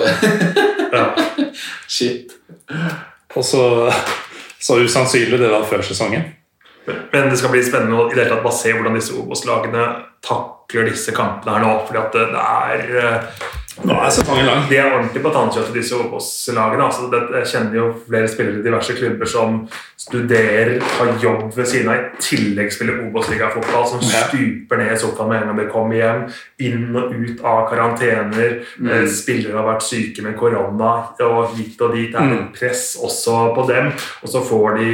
S3: ja. (laughs)
S2: Shit.
S1: Og så, så usannsynlig det var før sesongen.
S3: Men det skal bli spennende i det hele tatt bare se hvordan disse Obos-lagene takler disse kampene her nå. fordi at det, det er eh,
S1: Nå er sesongen lang.
S3: De er ordentlig på tannkjøttet, disse Obos-lagene. Altså, det- jeg kjenner jo flere spillere i diverse klubber som studerer, har jobb ved siden av, i tillegg spiller Obos-ligafotball, som stuper ned i sofaen med en gang de kommer hjem. Inn og ut av karantener. Mm. Spillere har vært syke med korona og hit og dit. Det er et press også på dem. Og så får de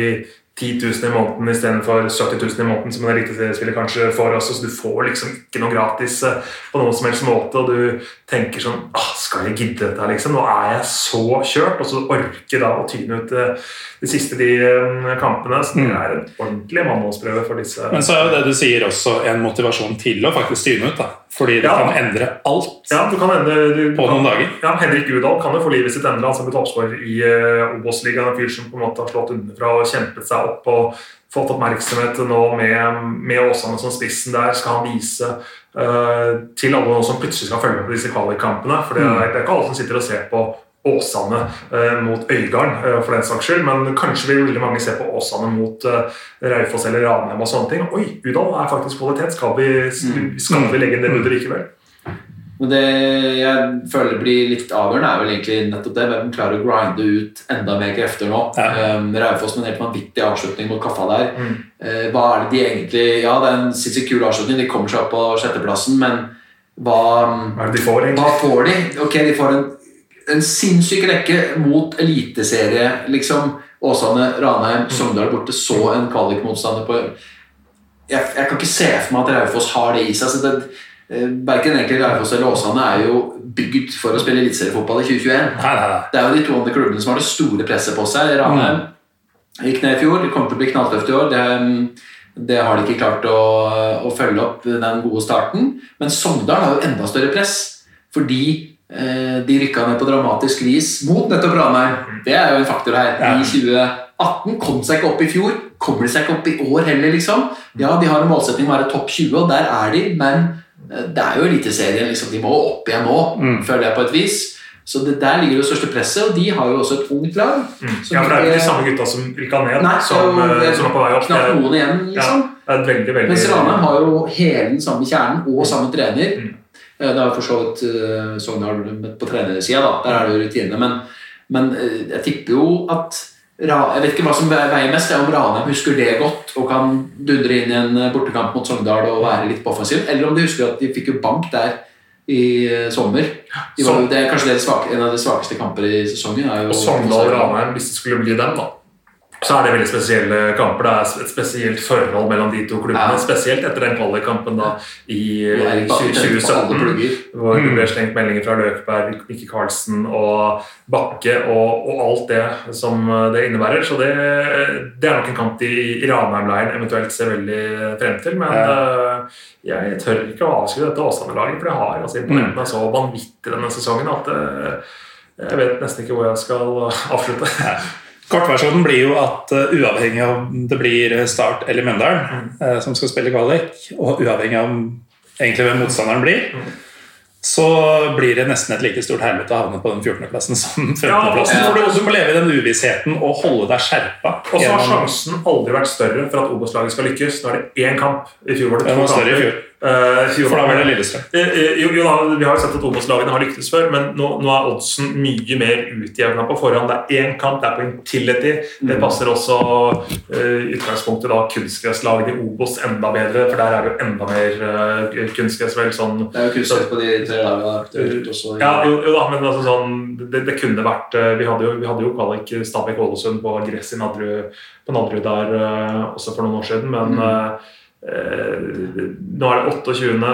S3: 10 000 i måneden istedenfor 70 000 i måneden, som en eliteseriespiller kanskje får. Også, så du får liksom ikke noe gratis eh, på noen som helst måte, og du tenker sånn ah, Skal jeg gidde dette? her, liksom? Nå er jeg så kjørt, og så orker da å tyne ut eh, de siste de eh, kampene. Så det er en ordentlig mannholdsprøve for disse.
S1: Men så er jo det du sier også en motivasjon til å faktisk tyne ut. da. Fordi det
S3: Ja.
S1: kan endre alt.
S3: Ja, du kan endre, du,
S1: På noen dager.
S3: Ja, Henrik Udal kan jo få livet sitt endret. Han som ble toppskårer i uh, Obos-ligaen. En fyr som på en måte har slått underfra og kjempet seg opp og fått oppmerksomhet nå med, med Åsane som spissen der. Skal han vise til alle som plutselig skal følge med på disse kvalikkampene. For det er, det er ikke alle som sitter og ser på Åsane eh, mot Øygarden, eh, for den saks skyld. Men kanskje vil veldig mange se på Åsane mot eh, Raufoss eller Ranheim og sånne ting. Oi, Udal er faktisk kvalitet. Skal vi, skal vi legge det budet likevel?
S2: Men det jeg føler blir litt avgjørende, er vel egentlig nettopp det. Hvem klarer å grinde ut enda mer krefter nå?
S1: Ja.
S2: Um, Raufoss med en helt vanvittig avslutning mot Kaffa der.
S3: Mm.
S2: Uh, hva er det de egentlig Ja, det er en sinnssykt kul avslutning, de kommer seg opp på sjetteplassen, men hva
S3: Hva de får,
S2: hva får de? Ok, de får en, en sinnssyk rekke mot eliteserie, liksom. Åsane, Ranheim,
S3: Mm.
S2: Sogndal borte, så en kvalikmotstander på jeg, jeg kan ikke se for meg at Raufoss har det i seg. så det eh, Verken egentlig Raufoss eller Åsane er jo bygd for å spille eliteseriefotball i 2021.
S1: Nei, nei, nei.
S2: Det er jo de to andre klubbene som har det store presset på seg. Ranheim gikk ned i fjor, det kommer til å bli knalltøft i år. Det, det har de ikke klart å, å følge opp den gode starten. Men Sogndal har jo enda større press, fordi eh, de rykka ned på dramatisk vis mot nettopp Ranheim. Det er jo en faktor her.
S1: Ja.
S2: I 2018 kom seg ikke opp i fjor. Kommer de seg ikke opp i år heller, liksom? Ja, de har en målsetting om å være topp 20, og der er de, men det er jo Eliteserien. Liksom. De må opp igjen nå, føler jeg på et vis. Så det, Der ligger det største presset, og de har jo også et ungt lag. Mm.
S3: Ja, for det er jo de samme gutta som rykka ned,
S2: Nei,
S3: som,
S2: det er
S3: eh, som er på vei opp.
S2: Knapt
S3: Det
S2: noen igjen,
S3: Ja,
S2: liksom.
S3: det er veldig, veldig
S2: Mens Ranheim har jo hele den samme kjernen og samme trener.
S3: Mm.
S2: Eh, Det har for så vidt uh, Sogndal på trenersida, da. Der er det jo rutinene. Men, men eh, jeg tipper jo at Jeg vet ikke hva som veier mest, det er om Ranheim husker det godt og kan dundre inn i en eh, bortekamp mot Sogndal og være litt på offensiv, eller om de husker at de fikk jo bank der i eh, sommer. De var, det er kanskje det svake, en av de svakeste kamper i sesongen. Er jo
S3: Og Sogndal-Ranheim, hvis det skulle bli dem, da, så er det veldig spesielle kamper. Det er et spesielt forhold mellom de to klubbene.
S2: Ja.
S3: Spesielt etter den kvalikkampen da i
S2: alle
S3: 2017. Hvor det ble slengt meldinger fra Løkberg, Mikke Karlsen og Bakke og, og alt det som det innebærer. Så det, det er nok en kamp de i Ranheim-leiren eventuelt ser veldig frem til. Men ja. jeg tør ikke å avskrive dette Åsane-laget, for det har altså imponert meg så vanvittig denne sesongen at eh, jeg vet nesten ikke hvor jeg skal avslutte.
S1: Kortversjonen blir jo at uh, uavhengig av om det blir Start eller Mjøndalen uh, som skal spille kvalik, og uavhengig av egentlig hvem motstanderen blir, så blir det nesten et like stort helvete å havne på den 14.-plassen (laughs) som 15.-plassen.
S3: Ja,
S1: for du, du må leve i den uvissheten og holde deg skjerpa.
S3: Og så har sjansen aldri vært større for at Obos-laget skal lykkes. Nå er det én kamp. I fjor var det to kamper. Eh,
S1: For da var det Lillestrøm.
S3: Eh, eh, Jo, jo da, Vi har sett at Obos-lagene har lyktes før, men nå, nå er oddsen mye mer utjevna på forhånd. Det er én kamp, det er på intility. Det
S2: Mm.
S3: passer også uh, utgangspunktet da kunstgresslagene i Obos enda bedre, for der er det jo enda mer uh, kunstgress. vel sånn
S2: Det er jo kunstgress på de tre lagene. Ute også
S3: ja, jo, jo da, men altså sånn, det, det kunne vært eh, Vi hadde jo, vi hadde jo kvalik Stabæk-Ålesund på gress i Nadru, på Nadru der eh, også for noen år siden, men eh, eh, nå er det 28.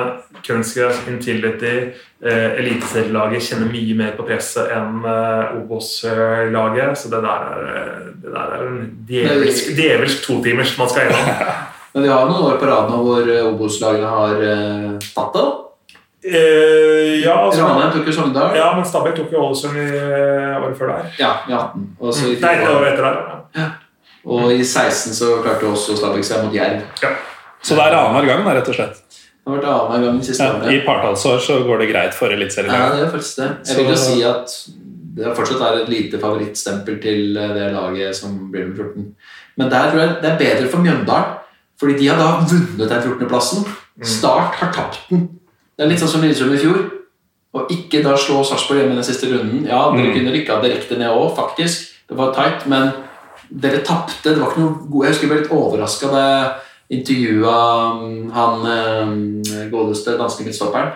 S3: kunstgress, Intility. Eh, Eliteserielaget kjenner mye mer på presset enn eh, Obos-laget, så det der er, eh, det der er en djevelsk, djevelsk totimers man skal gjennom. (laughs)
S2: Men vi har noen år på rad nå hvor eh, Obos-lagene har eh, tatt det.
S3: Eh, ja, altså,
S2: Ranheim tok jo Sogndal.
S3: ja, men Stabæk tok jo Ålesund i eh, året før der.
S2: Ja, i 18. Og, så i
S3: Nei, det
S2: året
S3: etter der. ja.
S2: og i 16 så klarte også Stabæk seg mot Jerv.
S1: Så det er annenhver gang, da, rett og slett.
S2: Det har vært annenhver gang de siste
S1: Ja, I
S2: årene.
S1: partallsår så går det greit for
S2: Ja, det er faktisk det. Jeg vil jo si at det fortsatt er et lite favorittstempel til eh, det laget som blir med 14. Men der tror jeg det er bedre for Mjøndalen, fordi de har da vunnet den 14.-plassen. Start har tapt den. Det er litt sånn som Lillestrøm i fjor. Og ikke da slå Sarpsborg hjemme i den siste runden. Ja, dere kunne rykka direkte ned òg, faktisk. Det var tight, men dere tapte. Det var ikke noe god Jeg husker jeg ble litt overraska da jeg intervjua um, han eh, godeste danske midtstopperen.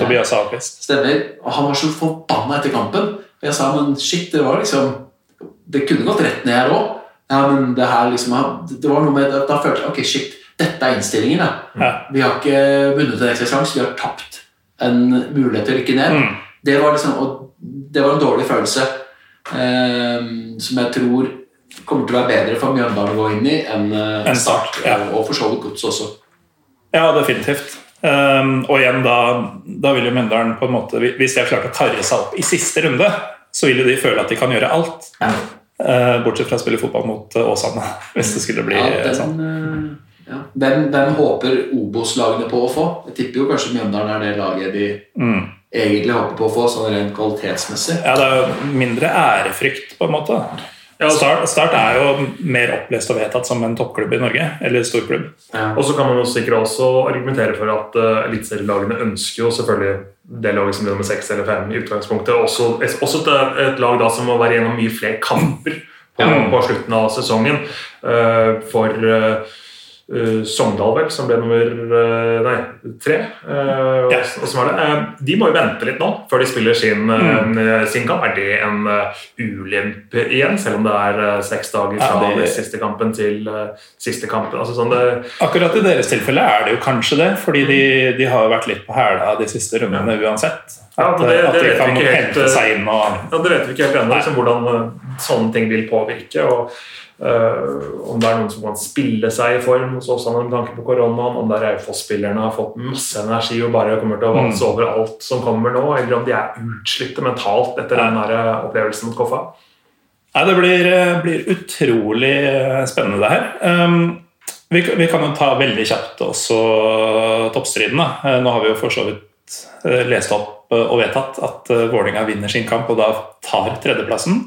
S1: Tobias Ahlqvist.
S2: Stemmer. Og han var så forbanna etter kampen. Og jeg sa men shit, det var liksom Det kunne gått rett ned her òg. Ja, men det her liksom Det var noe med Da følte jeg ok, shit, dette er innstillingen. da.
S1: Ja.
S2: Vi har ikke vunnet en ekstra sjanse, vi har tapt en mulighet til å rykke ned.
S1: Mm.
S2: Det var liksom Og det var en dårlig følelse eh, som jeg tror kommer til å være bedre for Mjøndalen å gå inn i enn eh,
S1: Enn Start, ja.
S2: Og for så vidt Gods også.
S1: Ja, definitivt. Um, og igjen, da, da vil jo Mjøndalen på en måte Hvis de har klart å karre seg opp i siste runde, så vil jo de føle at de kan gjøre alt. Uh, bortsett fra å spille fotball mot uh, Åsane, (laughs) hvis det skulle bli
S2: Ja, den,
S1: sånn.
S2: eh, ja. hvem, hvem håper Obos-lagene på å få? Jeg tipper jo kanskje Mjøndalen er det laget de
S1: Mm.
S2: egentlig håper på å få, sånn rent kvalitetsmessig.
S1: Ja, det er jo mindre ærefrykt, på en måte.
S3: Ja,
S1: Start, Start er jo mer opplest og vedtatt som en toppklubb i Norge, eller storklubb.
S3: Og så kan man jo sikkert også argumentere for at uh, eliteserielagene ønsker jo selvfølgelig det laget som blir nummer seks eller fem i utgangspunktet. Også, også et, et lag da som må være gjennom mye flere kamper på, på slutten av sesongen. Uh, for uh, uh, Sogndal, vel, som ble nummer uh, nei, tre. Uh, og, og så var det, de må jo vente litt nå før de spiller sin, uh, sin kamp. Er det en ulempe igjen, selv om det er seks dager
S1: Ja,
S3: fra
S1: det-
S3: siste kampen til siste kampen? Altså, sånn det,
S1: Akkurat i deres tilfelle er det jo kanskje det, fordi de, de har vært litt på hæla de siste rundene uansett. At,
S3: ja, det-
S1: at de kan
S3: helt,
S1: hente seg inn og
S3: Ja, Det vet vi ikke helt ennå, liksom, hvordan sånne ting vil påvirke. og uh, Om det er noen som kan spille seg i form hos oss med tanke på koronaen, om det er Raufoss-spillerne har fått masse energi og bare kommer til å valse over alt som kommer nå, eller om de er utslitte mentalt etter den der uh, opplevelsen mot Koffa.
S1: Nei, det blir, eh, blir utrolig eh, spennende, det her. Um, vi, vi kan jo ta veldig kjapt også toppstriden. Da. Eh, Nå har vi jo for så vidt eh, lest opp eh, og vedtatt at eh, Vålerenga vinner sin kamp og da tar tredjeplassen.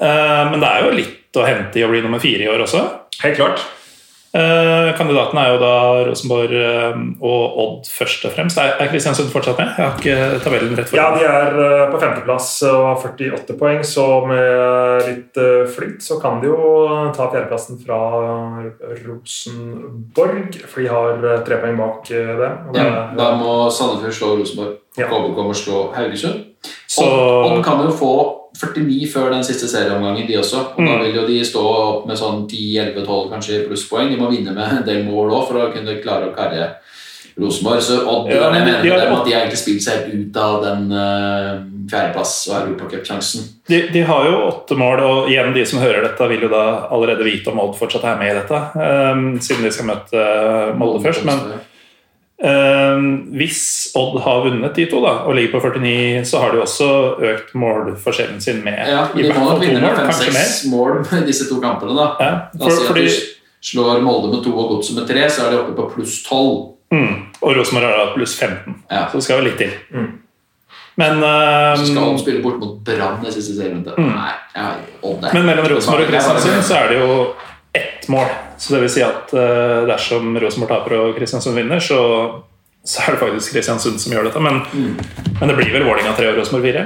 S1: Eh, Men det er jo litt å hente i å bli nummer fire i år også.
S3: Helt klart.
S1: Eh, Kandidatene er jo da Rosenborg eh, og Odd først og fremst. Er Kristiansund fortsatt med? Jeg har ikke tabellen rett for
S3: Ja, de er uh, på femteplass og har 48 poeng, så med litt uh, flyt så kan de jo ta fjerdeplassen fra Rosenborg, for de har uh, tre poeng bak uh, det. Det
S2: Ja,
S3: er-
S2: da må Sandefjord slå Rosenborg.
S3: Ja.
S2: KBK må slå Haugesund. Odd Odd kan jo få 49 før den siste serieomgangen, de også. Og Da
S1: Mm.
S2: vil jo de stå opp med sånn 10-11-12 kanskje plusspoeng. De må vinne med en del mål òg for å kunne klare å karre Rosenborg. Så Odd
S1: Ja, men
S2: mener
S1: de har-
S2: at de har egentlig spilt seg ut av den uh, fjerdeplass- og europacupsjansen.
S1: de, de har jo åtte mål, og igjen de som hører dette, vil jo da allerede vite om Odd fortsatt er med i dette, um, siden de skal møte eh, Molde først. Men hvis Odd har vunnet de to da, og ligger på 49, så har de også økt målforskjellen sin med
S2: Ja, de må nok vinne med fem-seks mål med disse to kampene, da.
S1: Ja, for,
S2: altså,
S1: fordi,
S2: slår Molde med to og Godset med tre, så er de oppe på pluss tolv.
S1: mm, og Rosenborg har da pluss 15,
S2: Ja.
S1: så det skal jo litt til.
S3: Mm.
S1: Men, uh,
S2: Så skal Odd spille bort mot Brann i siste serierunde. Nei, ja, Odd er
S1: Mm. men mellom Rosenborg og Kristiansund så er det jo ett mål. Så det vil si at eh, dersom Rosenborg taper og Kristiansund vinner, så, så er det faktisk Kristiansund som gjør dette. Men,
S2: Mm.
S1: men det blir vel Vålerenga 3 og Rosenborg 4?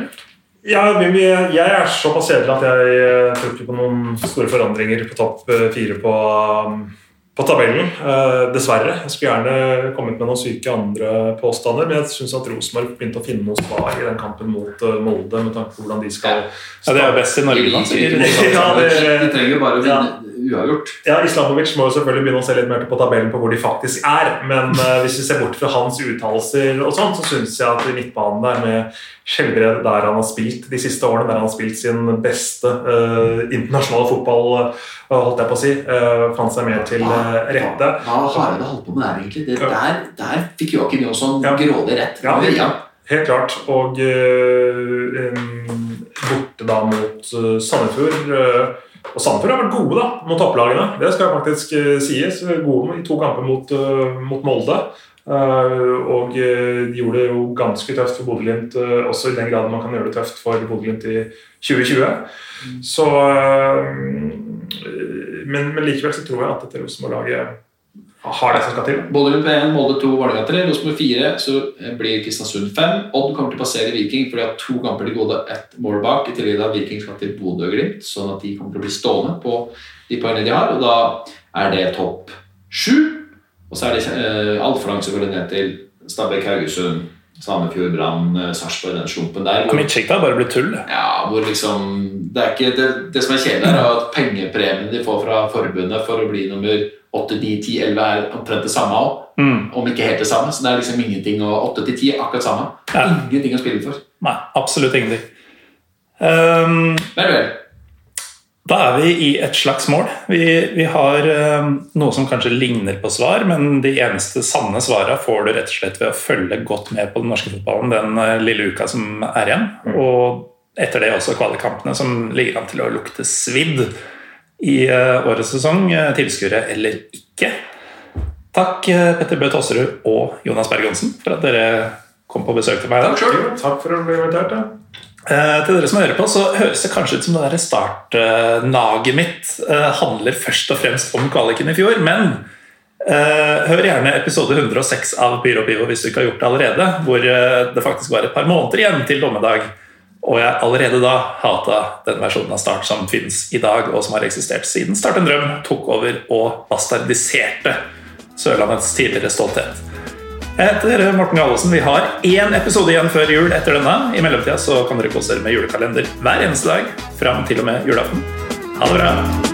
S3: Ja, vi- vi- jeg er såpass kjedelig at jeg eh, tror ikke på noen store forandringer på topp eh, fire på, um, på tabellen. Eh, dessverre. Jeg skulle gjerne kommet med noen syke andre påstander, men jeg syns at Rosenborg begynte å finne noe svar i den kampen mot Molde, med tanke på hvordan de skal
S1: Ja, det er best i Norge, da. (laughs)
S3: Ja, det-
S2: De trenger jo bare å vinne uavgjort.
S3: Ja, Islamovic må jo selvfølgelig begynne å se litt mer på tabellen på hvor de faktisk er. Men uh, hvis vi ser bort fra hans uttalelser, og sånt, så syns jeg at i midtbanen der med Skjelbred, der han har spilt de siste årene, der han har spilt sin beste uh, internasjonale fotball, uh, holdt jeg på å si, fant seg mer til rette.
S2: Hva har Hareide holdt på med der, egentlig? Det, der, der fikk Joakim Jonsson
S3: Ja.
S2: grådig rett.
S3: Ja.
S2: ja.
S3: Helt klart. Og borte da mot Sandefjord. Og Sandefjord har vært gode da, mot topplagene. Det skal faktisk eh, sies. Gode i to kamper mot, eh, mot Molde. Eh, og de gjorde det jo ganske tøft for Bodø-Glimt, også i den grad man kan gjøre det tøft for Bodø-Glimt i 2020. Så men, men likevel så tror jeg at dette Rosenborg-laget har det som skal til.
S2: Både rundt 1, Molde 2, Vålerenga 3, Rosenborg 4. Så blir Kristiansund 5. Odd kommer til å passere Viking, for de har to kamper til gode, ett mål bak. I tillegg da Viking skal til Bodø og Glimt, sånn at de kommer til å bli stående på de poengene de har. Og da er det topp sju. Og så er det eh, altfor langt selvfølgelig ned til Stabæk, Haugesund, Sandefjord, Brann, eh, Sarpsborg, den slumpen der. Hvor,
S1: Mitt har bare blitt tull.
S2: ja, hvor liksom Det er ikke det, det som er kjedelig, er at pengepremien de får fra forbundet for å bli nummer 8, 9, 10, 11 er omtrent det samme òg.
S1: Mm.
S2: Om ikke helt det samme. Så det er liksom ingenting å 8 til 10 er akkurat samme.
S1: Ja.
S2: Ingenting å spille for.
S1: Nei, absolutt ingenting. Um,
S2: Vel, vel.
S1: Da er vi i et slags mål. Vi, vi har eh, noe som kanskje ligner på svar, men de eneste sanne svarene får du rett og slett ved å følge godt med på den norske fotballen den uh, lille uka som er igjen. Og etter det også kvalikkampene, som ligger an til å lukte svidd i eh, årets sesong. eh, Tilskuere eller ikke. Takk, eh, Petter Bø Tosserud og Jonas Berg Johnsen, for at dere kom på besøk til meg.
S2: Takk
S3: selv. Takk for å bli invitert. Ja.
S1: Eh, til dere som hører på, så høres det kanskje ut som det startnaget mitt eh, handler først og fremst om kvaliken i fjor, men eh, hør gjerne episode 106 av Pyro Pivo hvis du ikke har gjort det allerede, hvor det faktisk var et par måneder igjen til dommedag. Og jeg allerede da hata den versjonen av Start som finnes i dag, og som har eksistert siden Start en drøm tok over og bastardiserte Sørlandets tidligere stolthet. Jeg heter Morten Gallosen. Vi har én episode igjen før jul etter denne. I mellomtida kan dere kose dere med julekalender hver eneste dag fram til og med julaften. Ha det bra!